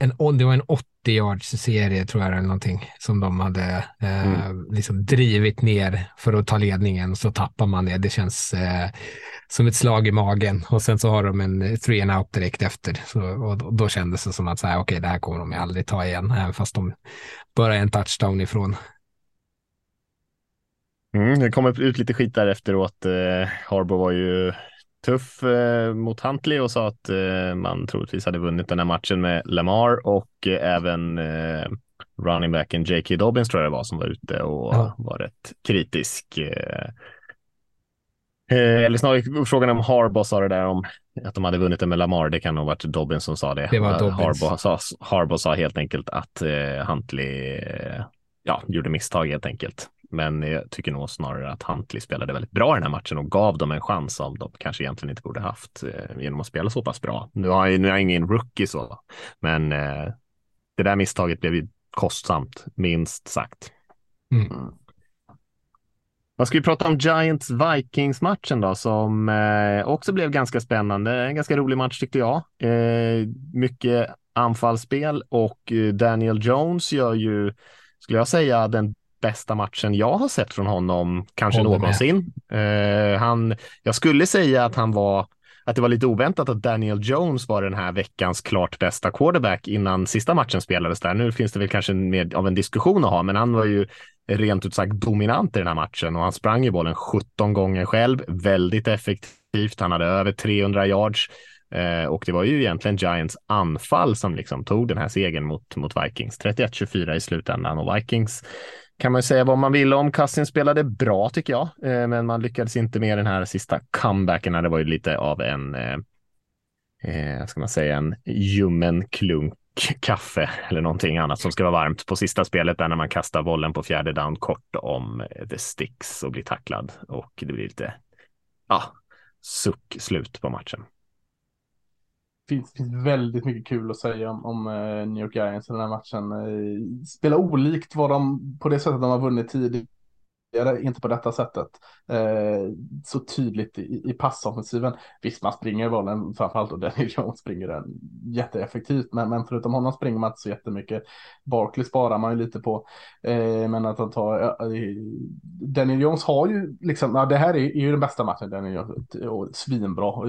Speaker 4: En, det var en 80 yards serie tror jag eller någonting som de hade eh, mm. liksom drivit ner för att ta ledningen så tappar man det. Det känns eh, som ett slag i magen och sen så har de en three and out direkt efter. Så, och då kändes det som att okej, okay, det här kommer de aldrig ta igen, även fast de bara är en touchdown ifrån.
Speaker 2: Mm, det kom ut lite skit där efteråt. Eh, Harbo var ju tuff eh, mot Huntley och sa att eh, man troligtvis hade vunnit den här matchen med Lamar och eh, även eh, running backen J.K. Dobbins tror jag det var som var ute och ja. var rätt kritisk. Eh, eh, eller snarare frågan om Harbo sa det där om att de hade vunnit det med Lamar. Det kan nog varit Dobbins som sa det.
Speaker 4: Det var Dobbins.
Speaker 2: Harbo sa, Harbo sa helt enkelt att Huntley ja, gjorde misstag helt enkelt. Men jag tycker nog snarare att Huntley spelade väldigt bra i den här matchen och gav dem en chans som de kanske egentligen inte borde haft eh, genom att spela så pass bra. Nu har jag, nu är jag ingen rookie så, men eh, det där misstaget blev ju kostsamt, minst sagt. Mm. mm. Vad ska vi prata om Giants Vikings matchen då som eh, också blev ganska spännande. En ganska rolig match tyckte jag. Eh, mycket anfallsspel och eh, Daniel Jones gör ju, skulle jag säga, den bästa matchen jag har sett från honom, kanske Håller någonsin. Uh, han, jag skulle säga att han var att det var lite oväntat att Daniel Jones var den här veckans klart bästa quarterback innan sista matchen spelades där. Nu finns det väl kanske mer av en diskussion att ha, men han var ju rent ut sagt dominant i den här matchen och han sprang ju bollen 17 gånger själv, väldigt effektivt. Han hade över 300 yards eh, och det var ju egentligen Giants anfall som liksom tog den här segern mot, mot Vikings. 31-24 i slutändan och Vikings kan man säga vad man vill om. Kassin spelade bra tycker jag, eh, men man lyckades inte med den här sista comebacken. Det var ju lite av en, eh, eh ska man säga, en ljummen klunk kaffe eller någonting annat som ska vara varmt på sista spelet där när man kastar bollen på fjärde down kort om eh, the sticks och blir tacklad och det blir lite, ja, suck slut på matchen
Speaker 3: finns, finns väldigt mycket kul att säga om, om eh, New York Giants i den här matchen. Eh, spela spelar olikt vad de, på det sättet de har vunnit tidigare, inte på detta sättet. eh, så tydligt i, i passoffensiven. Visst, man springer bollen framförallt och Daniel Jones springer den jätteeffektivt, men, men förutom honom springer man inte så jättemycket. Barkley sparar man ju lite på, eh, men att han tar, Daniel Jones har ju liksom, ja, det här är, är ju den bästa matchen Daniel Jones, och svinbra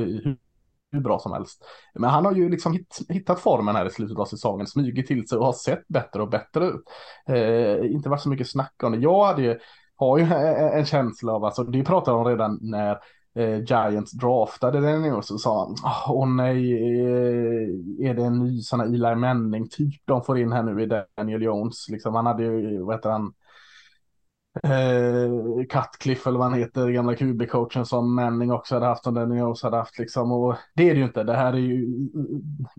Speaker 3: hur bra som helst. Men han har ju liksom hitt, hittat formen här i slutet av säsongen, smugit till sig och har sett bättre och bättre ut. Eh, inte varit så mycket snack om det. Jag hade ju har ju en känsla av, alltså det pratade de redan när eh, Giants draftade den och så sa han, ah, åh nej, eh, är det en ny sån här Eli Manning typ de får in här nu i Daniel Jones, liksom han hade ju, vad heter han, eh, Cutcliffe eller vad han heter, gamla QB-coachen som Manning också hade haft och Daniel Jones hade haft liksom. Och det är det ju inte. Det här är ju,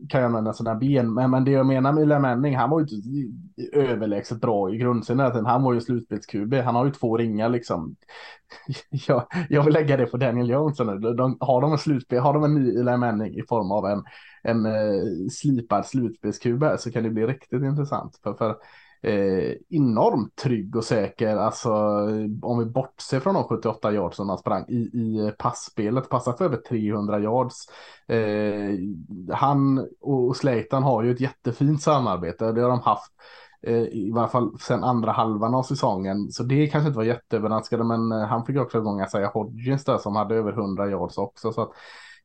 Speaker 3: kan jag använda sådana ben. Men, men det jag menar med Eli Manning, han var ju inte överlägset bra i grundserien. Han var ju slutspels-QB. Han har ju två ringar liksom. jag, jag vill lägga det på Daniel Jones nu. De, har de en slutspel, har de en ny Eli Manning i form av en, en eh, slipad slutspels-QB så kan det bli riktigt intressant. För, för eh, enormt trygg och säker. Alltså om vi bortser från de 78 yards som han sprang i, i passspelet, passar för över 300 yards. Eh, han och Slayton har ju ett jättefint samarbete. Det har de haft eh, i varje fall sen andra halvan av säsongen. Så det kanske inte var jätteöverraskande, men eh, han fick också igång säga Hodgins där som hade över 100 yards också. Så att,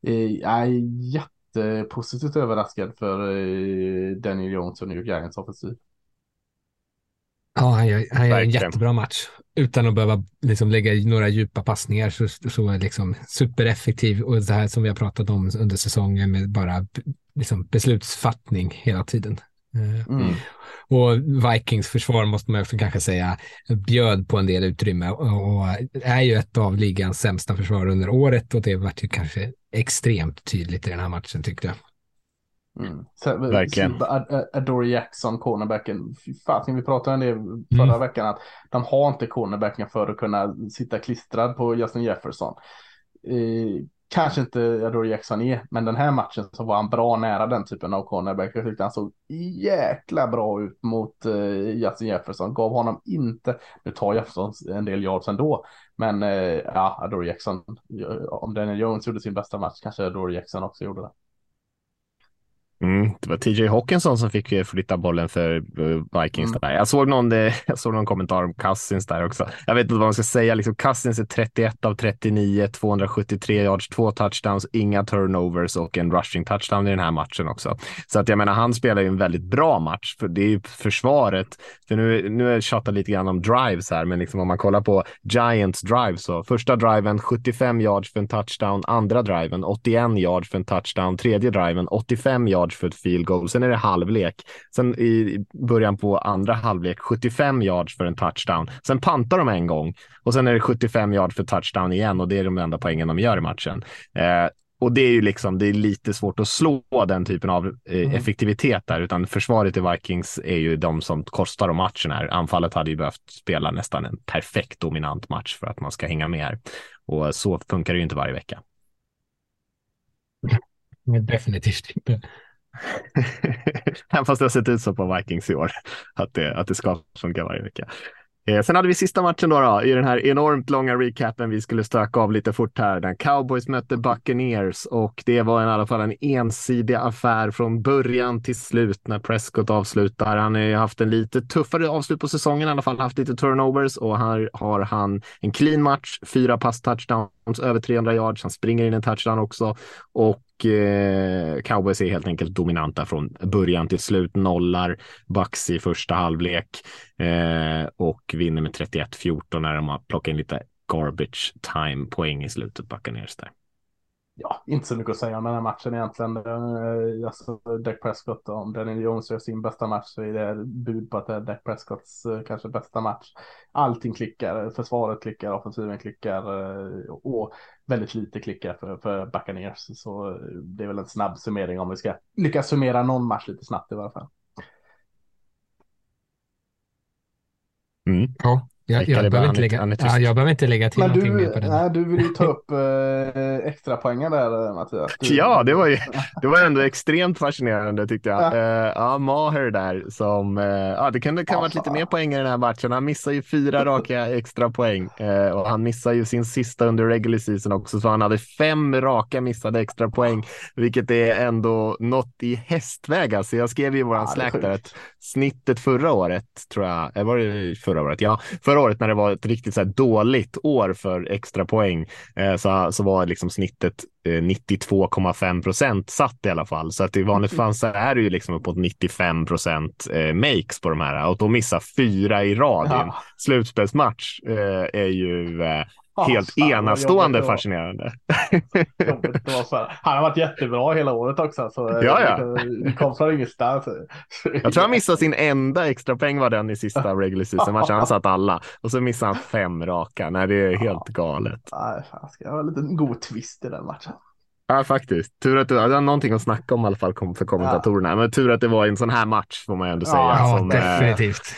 Speaker 3: eh, jag är jättepositivt överraskad för eh, Daniel Jones och New York Giants offensiv.
Speaker 4: Ja, han gör, han gör en jättebra match. Utan att behöva liksom lägga några djupa passningar så, så är liksom supereffektiv och det här som vi har pratat om under säsongen med bara liksom beslutsfattning hela tiden. Eh, mm. Och Vikings försvar måste man också kanske säga bjöd på en del utrymme och är ju ett av ligans sämsta försvar under året och det vart ju kanske extremt tydligt i den här matchen tyckte jag.
Speaker 3: Mm. Verkligen. Adore Jackson, cornerbacken. Fasen, vi pratade om det förra mm. veckan att de har inte cornerbacken för att kunna sitta klistrad på Justin Jefferson. Eh, kanske inte Adore Jackson är, men den här matchen så var han bra nära den typen av cornerback. Jag tyckte han såg jäkla bra ut mot eh, Justin Jefferson. Gav honom inte, nu tar Jefferson en del yards ändå, men eh, ja, Adore Jackson, om Daniel Jones gjorde sin bästa match kanske Adore Jackson också gjorde det.
Speaker 2: Mm, det var TJ Hawkinson som fick eh, flytta bollen för eh, Vikings. Mm. Där. Jag, såg någon, eh, jag såg någon kommentar om Cousins där också. Jag vet inte vad man ska säga. Liksom, Cousins är 31 av 39, 273 yards, två touchdowns, inga turnovers och en rushing touchdown i den här matchen också. Så att jag menar, han spelar ju en väldigt bra match. För det är ju försvaret. För nu, nu är jag lite grann om drives här, men liksom om man kollar på Giants drive så första driven 75 yards för en touchdown, andra driven 81 yards för en touchdown, tredje driven 85 yards yards för ett field goal. Sen är det halvlek. Sen i början på andra halvlek 75 yards för en touchdown. Sen pantar de en gång och sen är det 75 yards för touchdown igen och det är de enda poängen de gör i matchen. Eh, och det är ju liksom, det är lite svårt att slå den typen av eh, mm. effektivitet där, utan försvaret i Vikings är ju de som kostar om matchen här. Anfallet hade ju behövt spela nästan en perfekt dominant match för att man ska hänga med här. Och så funkar det ju inte varje vecka.
Speaker 4: Definitivt inte.
Speaker 2: Även fast det har sett ut så på Vikings i år, att det, att det ska funka varje vecka. Eh, sen hade vi sista matchen då, då, i den här enormt långa recapen vi skulle stöka av lite fort här. Där Cowboys mötte Buccaneers och det var i alla fall en ensidig affär från början till slut när Prescott avslutar. Han har ju haft en lite tuffare avslut på säsongen, i alla fall haft lite turnovers och här har han en clean match, fyra pass touchdowns, över 300 yards. Han springer in en touchdown också och eh, Cowboys är helt enkelt dominanta från början till slut, nollar Bucks i första halvlek eh, och vinner med 31-14 när de har plockat in lite garbage time poäng i slutet, Buccaneers där
Speaker 3: ja, inte så mycket att säga om den här matchen egentligen. Eh, alltså, Dak Prescott, om Daniel Jones gör sin bästa match så är det bud på att det är Dak Prescotts eh, kanske bästa match. Allting klickar, försvaret klickar, offensiven klickar eh, och väldigt lite klickar för, för Buccaneers. Så det är väl en snabb summering om vi ska lyckas summera någon match lite snabbt i varje fall.
Speaker 4: Mm. Ja, jag, jag, behöver inte lägga, ja, jag behöver inte lägga till Men någonting
Speaker 3: du,
Speaker 4: mer på det.
Speaker 3: Nej, du vill ju ta upp eh, extra poängen där eh, Mattias.
Speaker 2: Du... Ja, det var ju det var ändå extremt fascinerande tyckte jag. Ja, eh, ja Maher där som, eh, ja det kunde kan varit lite mer poäng i den här matchen. Han missar ju fyra raka extra poäng eh, och han missar ju sin sista under regular season också, så han hade fem raka missade extra poäng, vilket är ändå något i hästväg. Alltså jag skrev ju i våran ja, Slack där att snittet förra året tror jag, var det förra året? Ja, förra året när det var ett riktigt så dåligt år för extra poäng eh, så, så var liksom snittet eh, 92,5 procent satt i alla fall. Så att i vanligt fall så är det ju liksom uppåt 95 procent eh, makes på de här och då missa fyra i rad i en
Speaker 3: Ja.
Speaker 2: slutspelsmatch eh, är ju eh,
Speaker 3: Ja,
Speaker 2: helt
Speaker 3: vad
Speaker 2: enastående
Speaker 3: det var.
Speaker 2: fascinerande.
Speaker 3: Det var. Han har varit jättebra hela året också. Så eh,
Speaker 2: Ja, ja.
Speaker 3: det- Det kom från ingenstans.
Speaker 2: Jag tror han missade sin enda extra poäng var den i sista regular season matchen. Han satt alla och så missade han fem raka. Nej, det är helt galet.
Speaker 3: Nej, fan, ska jag ha en liten god twist i den matchen.
Speaker 2: Ja, faktiskt. Tur att du hade någonting att snacka om i alla fall för kommentatorerna. Men tur att det var en sån här match får man ju ändå säga.
Speaker 3: Ja,
Speaker 4: Ja,
Speaker 2: som, eh,
Speaker 4: definitivt.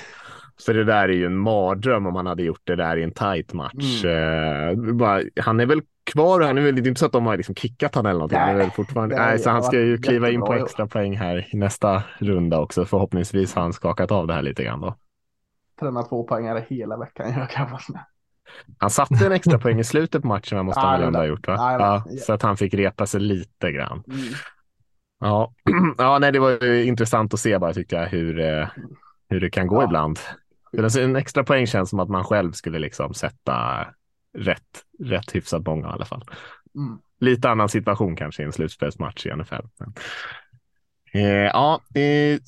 Speaker 2: För det där är ju en mardröm om han hade gjort det där i en tight match. Eh, bara, han är väl kvar och han är väl inte så att de har liksom kickat han eller någonting. Han är
Speaker 3: Nej,
Speaker 2: fortfarande, nej, så han ska ju kliva in på extra poäng här i nästa runda också. Förhoppningsvis har han skakat av det här lite grann då.
Speaker 3: Träna två poängare hela veckan. Jag kan vara.
Speaker 2: Han satte en extra poäng i slutet på matchen, måste han väl ha gjort va?
Speaker 3: han. Ja,
Speaker 2: så att han fick repa sig lite grann.
Speaker 3: Mm.
Speaker 2: Ja, ja nej, det var ju intressant att se bara tyckte jag hur, eh, hur det kan gå
Speaker 3: Ja.
Speaker 2: ibland. För alltså, En extra poäng känns som att man själv skulle liksom sätta rätt, rätt hyfsat många i alla fall.
Speaker 3: Mm.
Speaker 2: Lite annan situation kanske i en slutspelsmatch i NFL. Eh, ja, eh,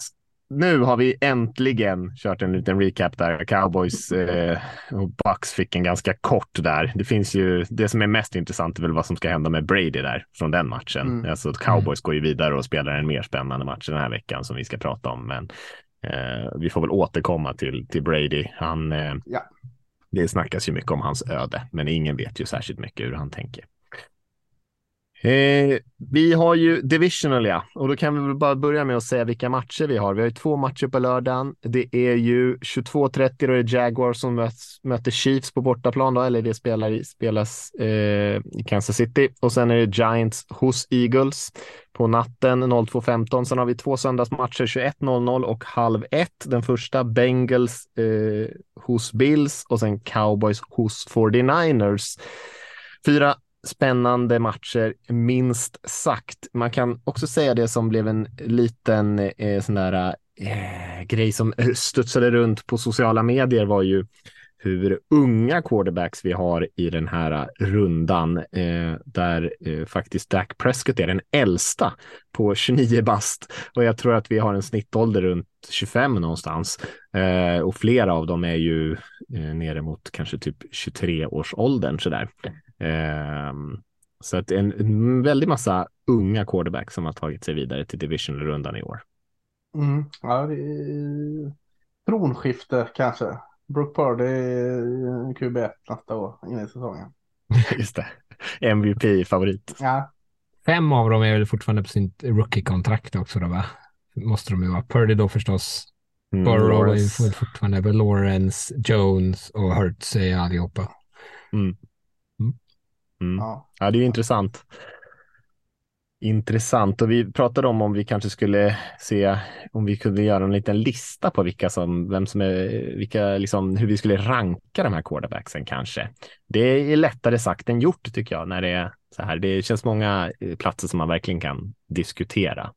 Speaker 2: nu har vi äntligen kört en liten recap där. Cowboys eh, och Bucks fick en ganska kort där. Det finns ju, det som är mest intressant är väl vad som ska hända med Brady där från den matchen.
Speaker 3: Mm.
Speaker 2: Alltså att Cowboys går ju vidare och spelar en mer spännande match den här veckan som vi ska prata om. Men vi får väl återkomma till, till Brady. Han, eh,
Speaker 3: Ja.
Speaker 2: Det snackas ju mycket om hans öde, men ingen vet ju särskilt mycket hur han tänker. Eh, vi har ju divisional ja, och då kan vi väl bara börja med att säga vilka matcher vi har. Vi har ju två matcher på lördagen. Det är ju 22.30 då är det Jaguars som möts, möter Chiefs på bortaplan då, eller det spelar i, spelas eh, i Kansas City. Och sen är det Giants hos Eagles på natten 02.15. Sen har vi två söndagsmatcher 21.00 och halv ett. Den första Bengals eh, hos Bills och sen Cowboys hos 49ers. Fyra spännande matcher, minst sagt. Man kan också säga det som blev en liten eh, sån där eh, grej som eh, studsade runt på sociala medier var ju hur unga quarterbacks vi har i den här rundan, eh, där eh, faktiskt Dak Prescott är den äldsta på 29 bast och jag tror att vi har en snittålder runt 25 någonstans eh, och flera av dem är ju eh, nere mot kanske typ 23 års åldern sådär. Ehm, så att en, en väldig massa unga quarterbacks som har tagit sig vidare till divisionrundan i år.
Speaker 3: Mm. Ja, det är tronskifte kanske. Brooke Purdy är QB1 nästa år in i säsongen.
Speaker 2: Just det. MVP-favorit.
Speaker 3: Ja,
Speaker 4: Fem av dem är väl fortfarande på sin rookie-kontrakt också då va? Måste de ju vara. Purdy då förstås.
Speaker 2: Mm,
Speaker 4: Burrow är fortfarande Lawrence, Jones och Hurts är allihopa.
Speaker 2: Mm.
Speaker 3: Ja.
Speaker 2: Ja, det är ju intressant. Intressant och vi pratade om om vi kanske skulle se om vi kunde göra en liten lista på vilka som, vem som är, vilka liksom, hur vi skulle ranka de här quarterbacksen kanske. Det är lättare sagt än gjort tycker jag när det är så här. Det känns många eh, platser som man verkligen kan diskutera.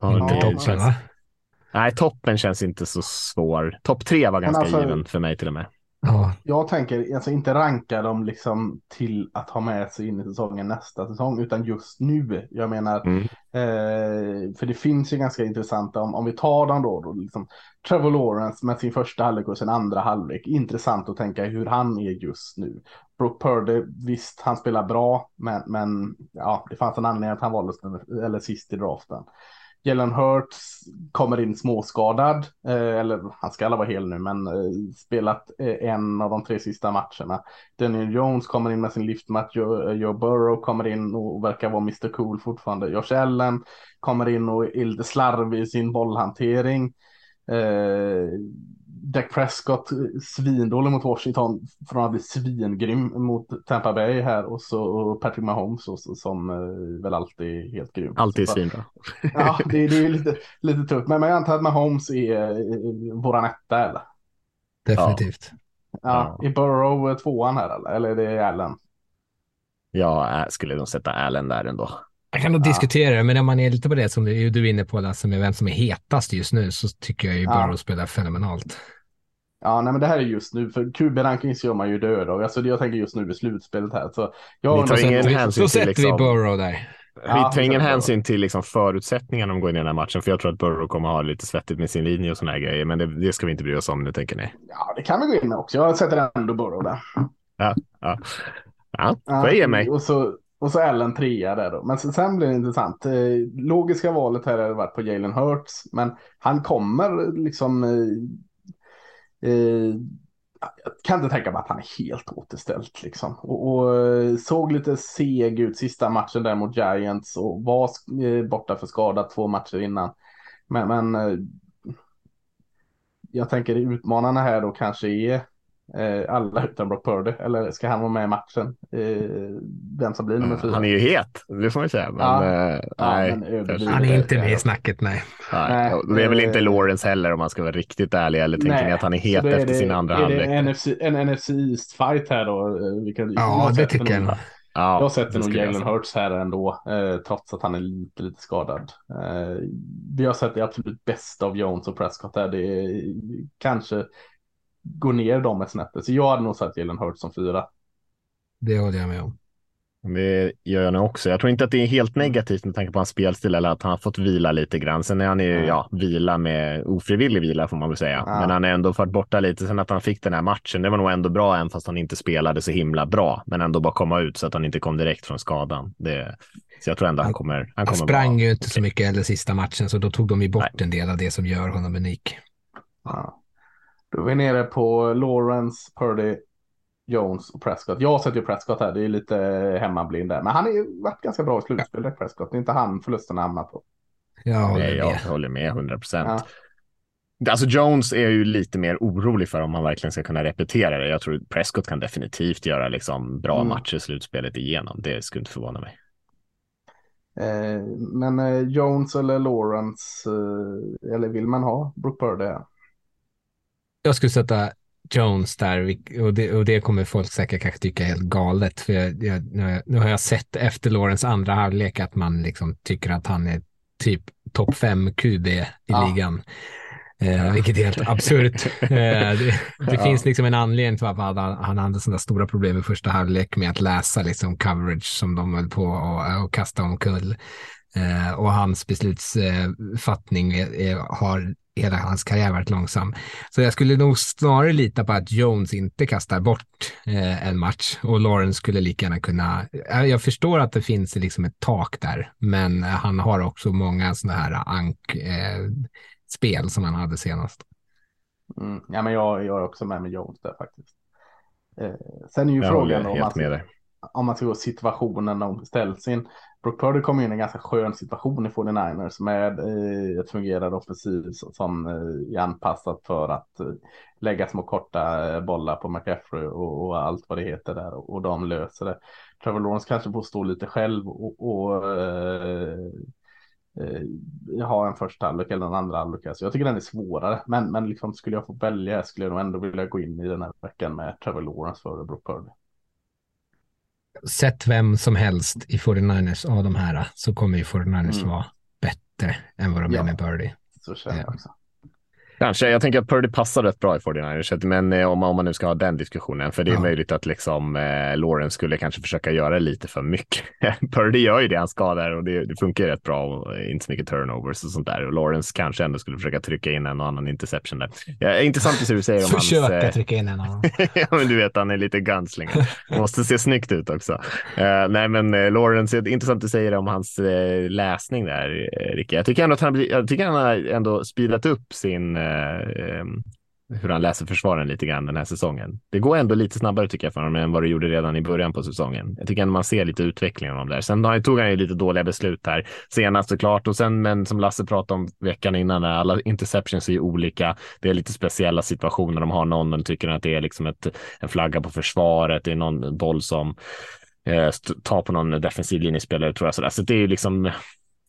Speaker 2: Ja,
Speaker 4: Inte
Speaker 2: det
Speaker 4: toppen
Speaker 2: känns-
Speaker 4: va?
Speaker 2: Nej, toppen känns inte så svår. Topp tre var ganska
Speaker 3: alltså-
Speaker 2: given för mig till och med.
Speaker 4: Ja,
Speaker 3: Jag tänker alltså inte ranka dem liksom till att ha med sig in i säsongen nästa säsong, utan just nu. Jag menar,
Speaker 2: Mm.
Speaker 3: eh, för det finns ju ganska intressanta, om, om vi tar dem då, då liksom, Trevor Lawrence med sin första halvlek och sin andra halvlek. Intressant att tänka hur han är just nu. Brock Purdy, visst han spelar bra, men, men ja, det fanns en anledning att han valdes eller sist i draften. Jalen Hurts kommer in småskadad, eh, eller han ska alla vara hel nu, men eh, spelat eh, en av de tre sista matcherna. Daniel Jones kommer in med sin liftmatch, Joe, Joe Burrow kommer in och verkar vara Mr Cool fortfarande. Josh Allen kommer in och är lite slarvig i sin bollhantering. Dak Prescott eh, svindålig mot Washington från att bli svingrym mot Tampa Bay här och så Patrick Mahomes och så, som eh, väl alltid är helt grym.
Speaker 2: Alltid svinbra.
Speaker 3: Ja, det, det är ju lite, lite tufft. Men jag antar att Mahomes är eh, våran etta eller?
Speaker 4: definitivt.
Speaker 3: Ja, Är Burrow tvåan här eller? Eller är det Allen?
Speaker 2: Jag äh, skulle nog sätta Allen där ändå.
Speaker 4: Jag kan nog
Speaker 3: Ja.
Speaker 4: diskutera det, men om man är lite på det som du du är inne på, Lasse, med vem som är hetast just nu, så tycker jag ju
Speaker 3: Ja.
Speaker 4: Burrow spelar fenomenalt.
Speaker 3: Ja, nej men det här är just nu, för QB-rankings gör man ju döda och alltså, jag tänker just nu i slutspelet här. Så jag
Speaker 2: Ni tar ingen
Speaker 4: Så,
Speaker 2: hänsyn
Speaker 4: så
Speaker 2: till
Speaker 4: sätter vi
Speaker 2: liksom,
Speaker 4: Burrow där.
Speaker 2: vi
Speaker 3: Ja,
Speaker 2: tar ingen hänsyn till liksom förutsättningarna de går in i den här matchen, för jag tror att Burrow kommer ha lite svettigt med sin linje och såna här grejer, men det, det ska vi inte bry oss om nu, tänker ni.
Speaker 3: Ja, det kan vi gå in med också. Jag sätter ändå Burrow där.
Speaker 2: Ja, ja. ja får jag ge mig.
Speaker 3: Och så, och så Allen trea där då. Men sen, blir det intressant. Eh, logiska valet här hade varit på Jalen Hurts, men han kommer liksom eh, eh, jag kan inte tänka mig att han är helt återställt liksom. Och, och eh, såg lite seg ut sista matchen där mot Giants och var eh, borta för skada två matcher innan. Men, men eh, jag tänker utmanarna här då kanske är alla utan Brock Purdy. Eller ska han vara med i matchen? Eh, vem som blir nummer fyra?
Speaker 2: Han är ju het, det får man ju säga. Men,
Speaker 3: Ja.
Speaker 2: eh,
Speaker 3: Ja,
Speaker 2: nej,
Speaker 3: men.
Speaker 4: Han är inte med i snacket, nej.
Speaker 2: nej.
Speaker 3: Nej,
Speaker 2: det är väl inte
Speaker 3: eh,
Speaker 2: Lawrence heller om man ska vara riktigt ärlig. Eller tänker ni att han är het
Speaker 3: då
Speaker 2: efter
Speaker 3: det,
Speaker 2: sin andra
Speaker 3: är
Speaker 2: halvlek?
Speaker 3: det NFC, en NFC East-fight här då? eh, Vilka,
Speaker 4: Ja, det tycker jag.
Speaker 2: Ja,
Speaker 3: Jag sätter nog Jalen. Hurts här ändå, eh, trots att han är lite, lite skadad. Eh, vi har sett det absolut bästa av Jones och Prescott där. Det är, kanske går ner dem ett snäpp. Så jag hade nog satt Jalen Hurts som fyra.
Speaker 4: Det håller jag med om.
Speaker 2: Det gör jag nog också. Jag tror inte att det är helt negativt med tanke på hans spelstil eller att han har fått vila lite grann. Sen är han ju,
Speaker 3: Mm.
Speaker 2: ja, vila med ofrivillig vila får man väl säga.
Speaker 3: Ja.
Speaker 2: Men han är ändå varit borta lite. Sen att han fick den här matchen, det var nog ändå bra även fast han inte spelade så himla bra. Men ändå bara komma ut så att han inte kom direkt från skadan. Det, så jag tror ändå han kommer, han
Speaker 4: Han
Speaker 2: kommer
Speaker 4: sprang ju inte så mycket heller sista matchen, så då tog de ju bort en del av det som gör honom unik.
Speaker 3: Ja. Då är vi nere på Lawrence, Purdy, Jones och Prescott. Jag sätter ju Prescott här, det är lite hemmablind där. Men han har ju varit ganska bra i slutspelet, Prescott. Det är inte han förlusten hamnar på.
Speaker 4: Jag håller
Speaker 2: Nej, jag
Speaker 4: med.
Speaker 2: håller med 100 procent.
Speaker 3: Ja.
Speaker 2: Alltså Jones är ju lite mer orolig för om han verkligen ska kunna repetera det. Jag tror Prescott kan definitivt göra liksom bra
Speaker 3: Mm.
Speaker 2: matcher slutspelet igenom. Det skulle inte förvåna mig.
Speaker 3: Eh, men eh, Jones eller Lawrence, eh, eller vill man ha Brook Purdy?
Speaker 4: Jag skulle sätta Jones där och det, och det kommer folk säkert kanske tycka är helt galet. För jag, jag, nu, har jag, sett efter Lawrence andra halvlek att man liksom tycker att han är typ topp fem QB i
Speaker 3: Ja.
Speaker 4: ligan. Eh, vilket är helt absurt. Eh, det det finns liksom en anledning till varför han, han hade sådana stora problem i första halvlek med att läsa liksom coverage som de höll på och, och kasta omkull. Eh, och hans beslutsfattning är, är, har hela hans karriär varit långsam. Så jag skulle nog snarare lita på att Jones inte kastar bort eh, en match och Lawrence skulle lika gärna kunna. eh, Jag förstår att det finns liksom ett tak där, men han har också många sådana här ank eh, spel som han hade senast.
Speaker 3: Mm. Ja, men jag, jag är också med med Jones där faktiskt. Eh, sen är ju
Speaker 2: Jag
Speaker 3: frågan om man, om man ska gå situationen de ställs in. Brook Purdy kom in i en ganska skön situation i 49ers med eh, ett fungerande offensiv som- eh, är anpassat för att eh, lägga små korta eh, bollar på McCaffrey och, och allt vad det heter där och, och de löser det. Trevor Lawrence kanske får stå lite själv och, och eh, eh, ha en första halvlek eller en andra halvlek. Så jag tycker den är svårare. Men, men liksom, skulle jag få välja skulle jag nog ändå vilja gå in i den här veckan med Trevor Lawrence före Brook Purdy.
Speaker 4: Sett vem som helst i 49ers av de här så kommer ju 49ers
Speaker 3: Mm.
Speaker 4: vara bättre än vad de
Speaker 3: Ja.
Speaker 4: är med Birdie.
Speaker 3: Så känner jag
Speaker 4: Ja.
Speaker 3: också.
Speaker 2: Kanske. Jag tänker att Purdy passar rätt bra i 49ers, men eh, om man, om man nu ska ha den diskussionen, för det är
Speaker 4: Ja.
Speaker 2: möjligt att liksom eh, Lawrence skulle kanske försöka göra lite för mycket. Purdy gör ju det han ska där och det, det funkar rätt bra och eh, inte så mycket turnovers och sånt där. Och Lawrence kanske ändå skulle försöka trycka in en och annan interception där. Ja, intressant att se hur du säger om hans...
Speaker 4: Försöka
Speaker 2: eh,
Speaker 4: trycka in en dem.
Speaker 2: ja, men du vet, han är lite gunslinger. Måste se snyggt ut också. Eh, nej, men uh, Lawrence, intressant att säga om hans eh, läsning där, uh, Ricky. Jag tycker ändå att han, jag tycker han har ändå speedat upp sin, eh, ehm, hur han läser försvaren lite grann den här säsongen. Det går ändå lite snabbare tycker jag för honom än vad det gjorde redan i början på säsongen. Jag tycker ändå man ser lite utveckling av dem där. Sen tog han ju lite dåliga beslut här senast såklart och sen, men som Lasse pratade om veckan innan, när alla interceptions är ju olika. Det är lite speciella situationer. De har någon, men tycker att det är liksom ett, en flagga på försvaret. Det är någon boll som eh, tar på någon defensiv linjespelare tror jag. Sådär. så det är ju liksom,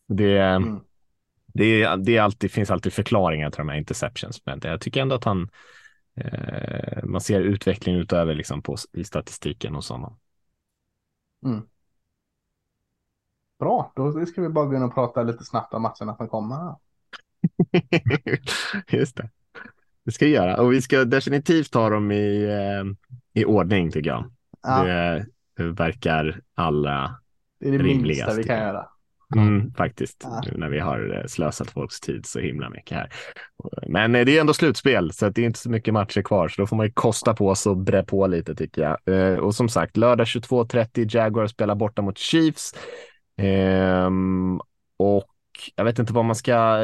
Speaker 2: det,
Speaker 3: Mm
Speaker 2: det, är, det är alltid, finns alltid förklaringar till de här interceptions. Men jag tycker ändå att han, eh, man ser utveckling utöver liksom på, i statistiken och sådana.
Speaker 3: Mm. Bra, då ska vi bara gå in och prata lite snabbt om matcherna som kommer.
Speaker 2: Just det. det ska vi göra. Och vi ska definitivt ta dem i, eh, i ordning tycker jag. Ja. Det, det verkar alla
Speaker 3: Det är det minsta vi kan göra.
Speaker 2: Mm, faktiskt, ja. nu när vi har eh, slösat folks tid så himla mycket här. Men eh, det är ändå slutspel, så det är inte så mycket matcher kvar, så då får man ju kosta på sig och bre på lite tycker jag. Eh, och som sagt, lördag 22.30, Jaguar spelar borta mot Chiefs. Ehm, och jag vet inte var man ska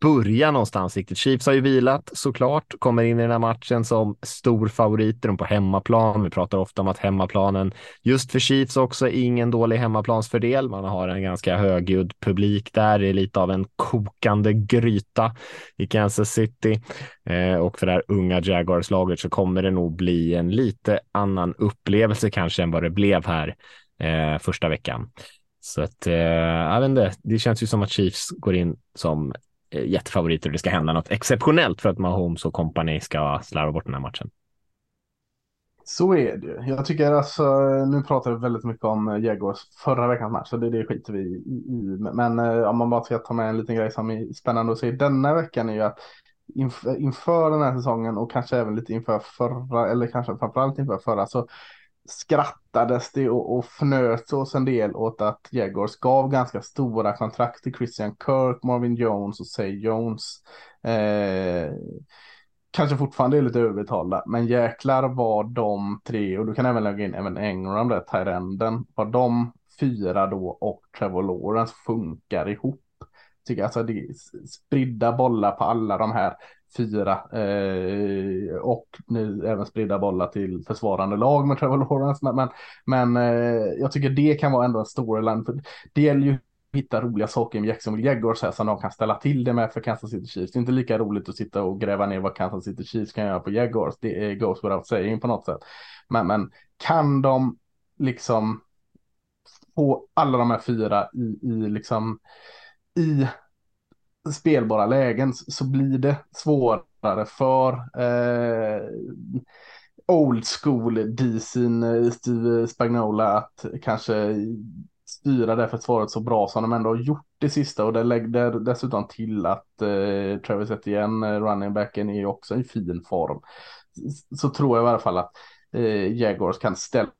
Speaker 2: börja någonstans riktigt. Chiefs har ju vilat såklart, kommer in i den här matchen som stor favoriter på hemmaplan. Vi pratar ofta om att hemmaplanen just för Chiefs också är ingen dålig hemmaplansfördel. Man har en ganska högljudd publik där, det är lite av en kokande gryta i Kansas City. Eh, och för det här unga Jaguars-laget så kommer det nog bli en lite annan upplevelse kanske än vad det blev här eh, första veckan. Så att, eh, jag vet inte, det känns ju som att Chiefs går in som eh, jättefavoriter och det ska hända något exceptionellt för att Mahomes och company ska slarva bort den här matchen.
Speaker 3: Så är det ju. Jag tycker alltså, nu pratar vi väldigt mycket om eh, Jaguars förra veckans match, så det, det skiter vi i. Men eh, om man bara ska ta med en liten grej som är spännande att se denna veckan är ju att inför, inför den här säsongen och kanske även lite inför förra, eller kanske framförallt inför förra, så skrattades det och, och fnöts oss en del åt att Jaguars gav ganska stora kontrakt till Christian Kirk, Marvin Jones och Say Jones. Eh, kanske fortfarande är lite överbetalda, men jäklar vad de tre, och du kan även lägga in även Engram där, Tyrenden, vad de fyra då och Trevor Lawrence funkar ihop. Tycker alltså det är spridda bollar på alla de här fyra eh, och nu även spridda bollar till försvarande lag med Trevor Lawrence. Men, men, men eh, jag tycker det kan vara ändå en storyline. För det gäller ju att hitta roliga saker med Jacksonville Jaguars här som de kan ställa till det med för Kansas City Chiefs. Det är inte lika roligt att sitta och gräva ner vad Kansas City Chiefs kan göra på Jaguars. Det är goes without saying på något sätt. Men, men kan de liksom få alla de här fyra i, i liksom i spelbara lägen så blir det svårare för eh, old school Dicin eh, Steve Spagnola att kanske styra det försvaret så bra som de ändå har gjort det sista och det lägger dessutom till att eh, Travis Etienne, eh, running backen, är också i fin form. Så, tror jag i alla fall att eh, Jaguars kan ställa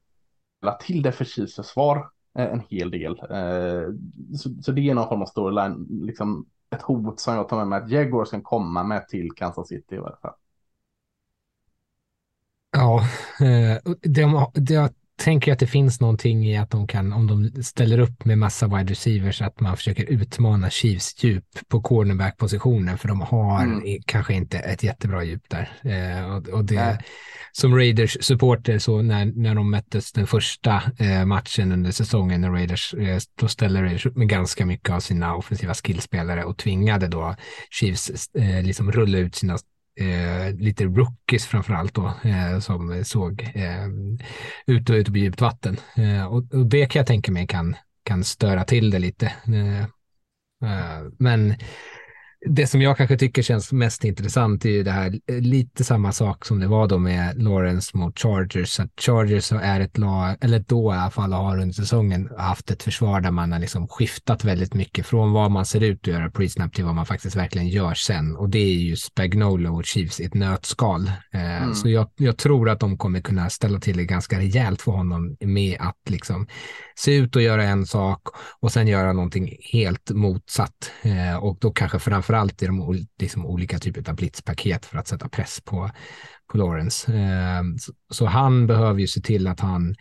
Speaker 3: till det för Chiefs försvar eh, en hel del. Eh, så, så, det är någon form av storyline, liksom ett hot som jag tar med mig att Jaguars kan komma med till Kansas City i varje fall.
Speaker 4: Ja, eh, det, det, tänker att det finns någonting i att de kan, om de ställer upp med massa wide receivers, att man försöker utmana Chiefs djup på cornerback-positionen, för de har mm. kanske inte ett jättebra djup där. Eh, och, och, det, som Raiders-supporter, så när, när de möttes den första eh, matchen under säsongen, när Raiders, eh, då ställde Raiders upp med ganska mycket av sina offensiva skillspelare och tvingade då Chiefs eh, liksom rulla ut sina eh, lite rookies framförallt då, eh, som såg eh, ut och ut på djupt vatten. Eh, och, och, det kan jag tänka mig kan, kan störa till det lite. Eh, eh, men det som jag kanske tycker känns mest intressant är ju det här, lite samma sak som det var då med Lawrence mot Chargers. Att Chargers är ett lag, eller då i alla fall har under säsongen haft ett försvar där man har liksom skiftat väldigt mycket från vad man ser ut att göra pre-snap till vad man faktiskt verkligen gör sen. Och det är ju Spagnolo och Chiefs i ett nötskal. Eh, mm. Så jag, jag, tror att de kommer kunna ställa till det ganska rejält för honom med att liksom se ut och göra en sak och sen göra någonting helt motsatt. Eh, och då kanske framförallt i de liksom, olika typer av blitzpaket för att sätta press på, på Lawrence. Eh, så, så, han behöver ju se till att han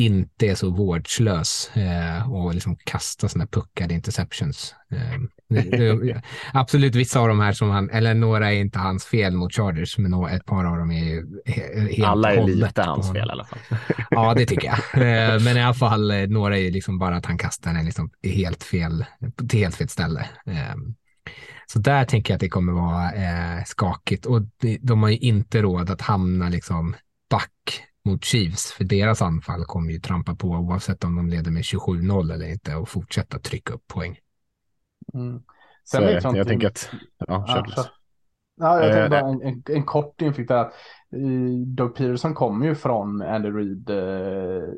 Speaker 4: inte är så vårdslös eh, och liksom kastar sådana puckade interceptions. Eh, absolut vissa av de här som han, eller några är inte hans fel mot Chargers, men ett par av dem är helt
Speaker 2: Alla är lite hans fel i alla fall.
Speaker 4: ja, det tycker jag. Eh, men i alla fall eh, några är liksom bara att han kastar den liksom helt fel, till helt fel ställe. Eh, så där tänker jag att det kommer vara eh, skakigt och de har ju inte råd att hamna liksom back mot Chiefs, för deras anfall kommer ju trampa på oavsett om de leder med 27-0 eller inte och fortsätta trycka upp poäng.
Speaker 3: Mm.
Speaker 2: Sen vet jag, jag tänker att... Ja, kör
Speaker 3: ja, ja, jag tänkte bara en, en, en kort inflykt där. Att, Doug Peterson kommer ju från Andy Reid eh,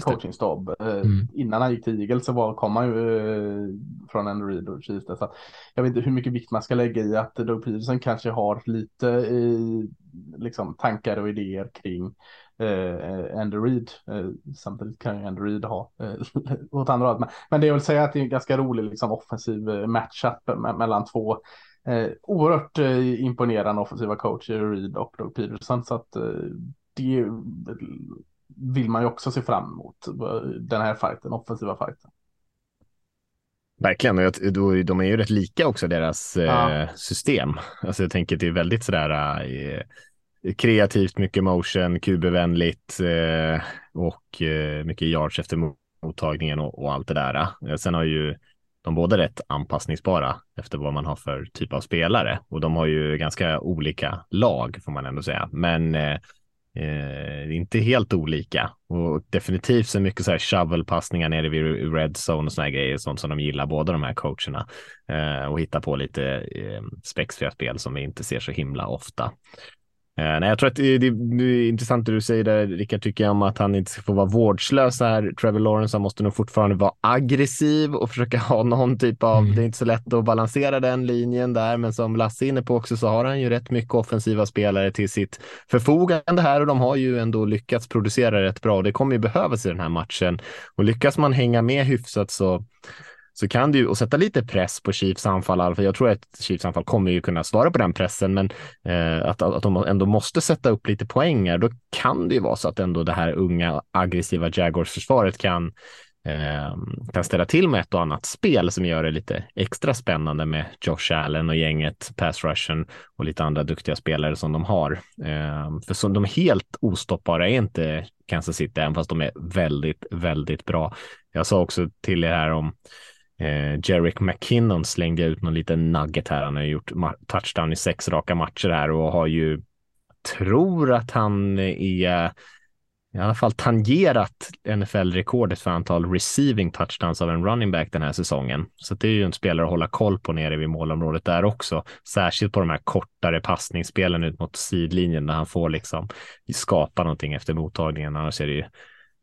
Speaker 3: coachingstab. Eh, mm. Innan han gick till Eagles så var, kom han ju, eh, från Andy Reid och Chiefs. Så jag vet inte hur mycket vikt man ska lägga i att Doug Peterson kanske har lite i, liksom, tankar och idéer kring eh, Andy Reid. Eh, samtidigt kan ju Andy Reid ha eh, åt andra hållet. Men, men det jag vill säga att det är en ganska rolig liksom, offensiv eh, matchup me mellan två eh, oerhört eh, imponerande offensiva coacher, Reid och Doug Peterson. Så att eh, det vill man ju också se fram emot, den här fighten, offensiva fighten.
Speaker 2: Verkligen, och de är ju rätt lika också deras ja. eh, system. Alltså jag tänker att det är väldigt sådär eh, kreativt, mycket motion, QB-vänligt eh, och mycket yards efter mottagningen och, och, allt det där. Sen har ju de båda rätt anpassningsbara efter vad man har för typ av spelare och de har ju ganska olika lag får man ändå säga. Men eh, inte helt olika och definitivt så mycket så här shovelpassningar nere vid red zone och såna här grejer, sånt som de gillar båda de här coacherna eh, och hitta på lite eh, spexfria spel som vi inte ser så himla ofta. Eh, nej, jag tror att det, det, det, är intressant det du säger där, Rickard, tycker jag om att han inte ska få vara vårdslös här. Trevor Lawrence, han måste nog fortfarande vara aggressiv och försöka ha någon typ av, mm. det är inte så lätt att balansera den linjen där, men som Lasse är inne på också så har han ju rätt mycket offensiva spelare till sitt förfogande här och de har ju ändå lyckats producera rätt bra och det kommer ju behövas i den här matchen. Och lyckas man hänga med hyfsat så så kan det ju, och sätta lite press på Chiefs anfall, för jag tror att Chiefs anfall kommer ju kunna svara på den pressen, men eh, att, att de ändå måste sätta upp lite poänger, då kan det ju vara så att ändå det här unga aggressiva Jaguars-försvaret kan eh, kan ställa till med ett och annat spel som gör det lite extra spännande med Josh Allen och gänget, pass rushen och lite andra duktiga spelare som de har. Eh, för som de är helt ostoppbara är inte Kansas City, även fast de är väldigt, väldigt bra. Jag sa också till er här om Eh, Jerick McKinnon slängde ut någon liten nugget här. Han har gjort touchdown i sex raka matcher här och har ju, tror att han är i alla fall tangerat NFL-rekordet för antal receiving touchdowns av en running back den här säsongen. Så det är ju en spelare att hålla koll på nere vid målområdet där också. Särskilt på de här kortare passningsspelen ut mot sidlinjen där han får liksom skapa någonting efter mottagningen. Annars är det ju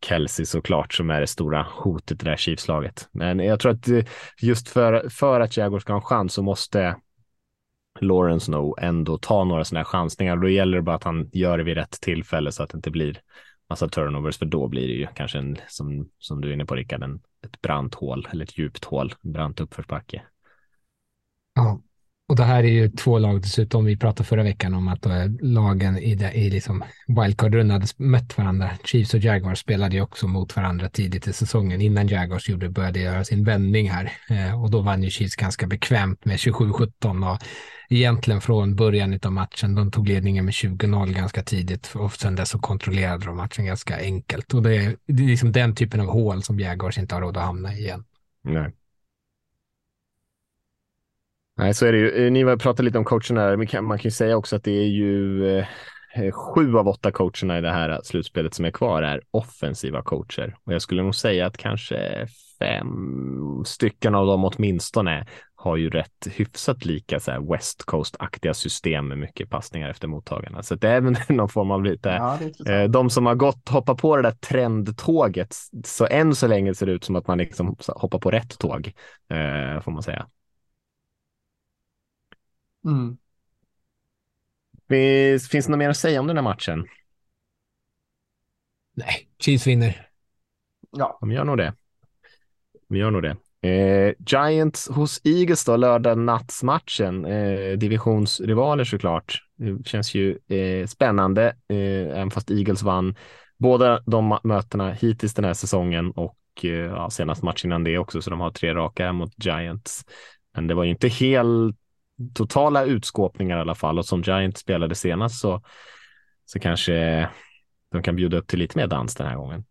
Speaker 2: Kelsey såklart som är det stora hotet i det här Chiefs-laget. Men jag tror att eh, just för, för att Jaguars ska ha en chans så måste Lawrence nog ändå ta några sådana här chansningar. Då gäller det bara att han gör det vid rätt tillfälle så att det inte blir massa turnovers, för då blir det ju kanske en, som, som du är inne på Rickard, en, ett brant hål eller ett djupt hål, en brant uppförsbacke.
Speaker 4: Ja, och det här är ju två lag dessutom. Vi pratade förra veckan om att eh, lagen i, det, i liksom wildcard-rundan hade mött varandra. Chiefs och Jaguars spelade ju också mot varandra tidigt i säsongen innan Jaguars gjorde, började göra sin vändning här. Eh, och då vann ju Chiefs ganska bekvämt med 27-17 och egentligen från början av matchen. De tog ledningen med 20-0 ganska tidigt och sen dess så kontrollerade de matchen ganska enkelt. Och det är, det är liksom den typen av hål som Jaguars inte har råd att hamna i igen.
Speaker 2: Nej. Nej, så är det ju. Eh, ni pratade lite om coacherna. Man kan ju säga också att det är ju eh, sju av åtta coacherna i det här slutspelet som är kvar är offensiva coacher. Och jag skulle nog säga att kanske fem stycken av dem åtminstone har ju rätt hyfsat lika så här West Coast-aktiga system med mycket passningar efter mottagarna. Så det är även någon form av lite, ja, eh, de som har gått, hoppa på det där trendtåget, så än så länge ser det ut som att man liksom hoppar på rätt tåg, eh, får man säga.
Speaker 3: Mm.
Speaker 2: Finns, finns det något mer att säga om den här matchen?
Speaker 4: Nej, Chiefs vinner.
Speaker 2: Ja. De gör nog det. De gör nog det. Eh, Giants hos Eagles då, lördag nattsmatchen. Eh, divisionsrivaler såklart. Det känns ju eh, spännande, eh, även fast Eagles vann båda de mötena hittills den här säsongen och eh, ja, senast matchen innan det också, så de har tre raka mot Giants. Men det var ju inte helt totala utskåpningar i alla fall och som Giant spelade senast så, så kanske de kan bjuda upp till lite mer dans den här gången.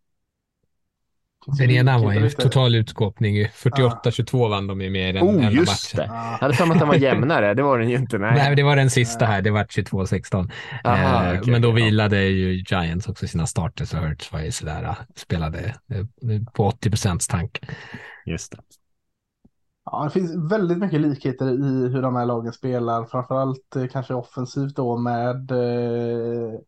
Speaker 4: Den ena var ju total utskåpning. 48-22 vann de ju med den
Speaker 2: oh, just matchen. Det. Jag hade för mig att den var jämnare. Det var den ju inte. Nej,
Speaker 4: nej det var den sista här. Det var 22-16. Eh, okay, men då vilade ju Giants också sina starter så Hurts var ju sådär, spelade eh, på 80 procents tank.
Speaker 2: Just det.
Speaker 3: Ja, det finns väldigt mycket likheter i hur de här lagen spelar, framförallt eh, kanske offensivt då med eh,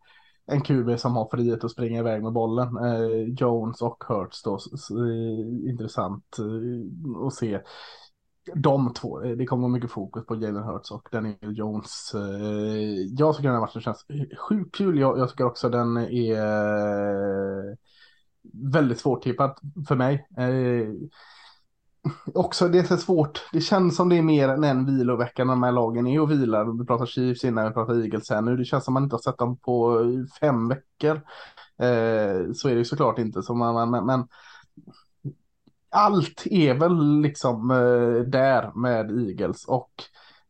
Speaker 3: en QB som har frihet att springa iväg med bollen. Eh, Jones och Hurts då, så, så, eh, intressant eh, att se. de två, det kommer vara mycket fokus på Jalen Hurts och Daniel Jones. Jag tycker den här matchen känns sjukt kul. Jag, jag tycker också den är väldigt svårtippad för mig. Också det är så svårt. Det känns som det är mer än en vilovecka när de här lagen är och vilar. Vi pratar Chiefs innan, vi pratar Eagles här nu. Det känns som man inte har sett dem på fem veckor. Eh, så är det ju såklart inte. Så man, men, men allt är väl liksom eh, där med Eagles och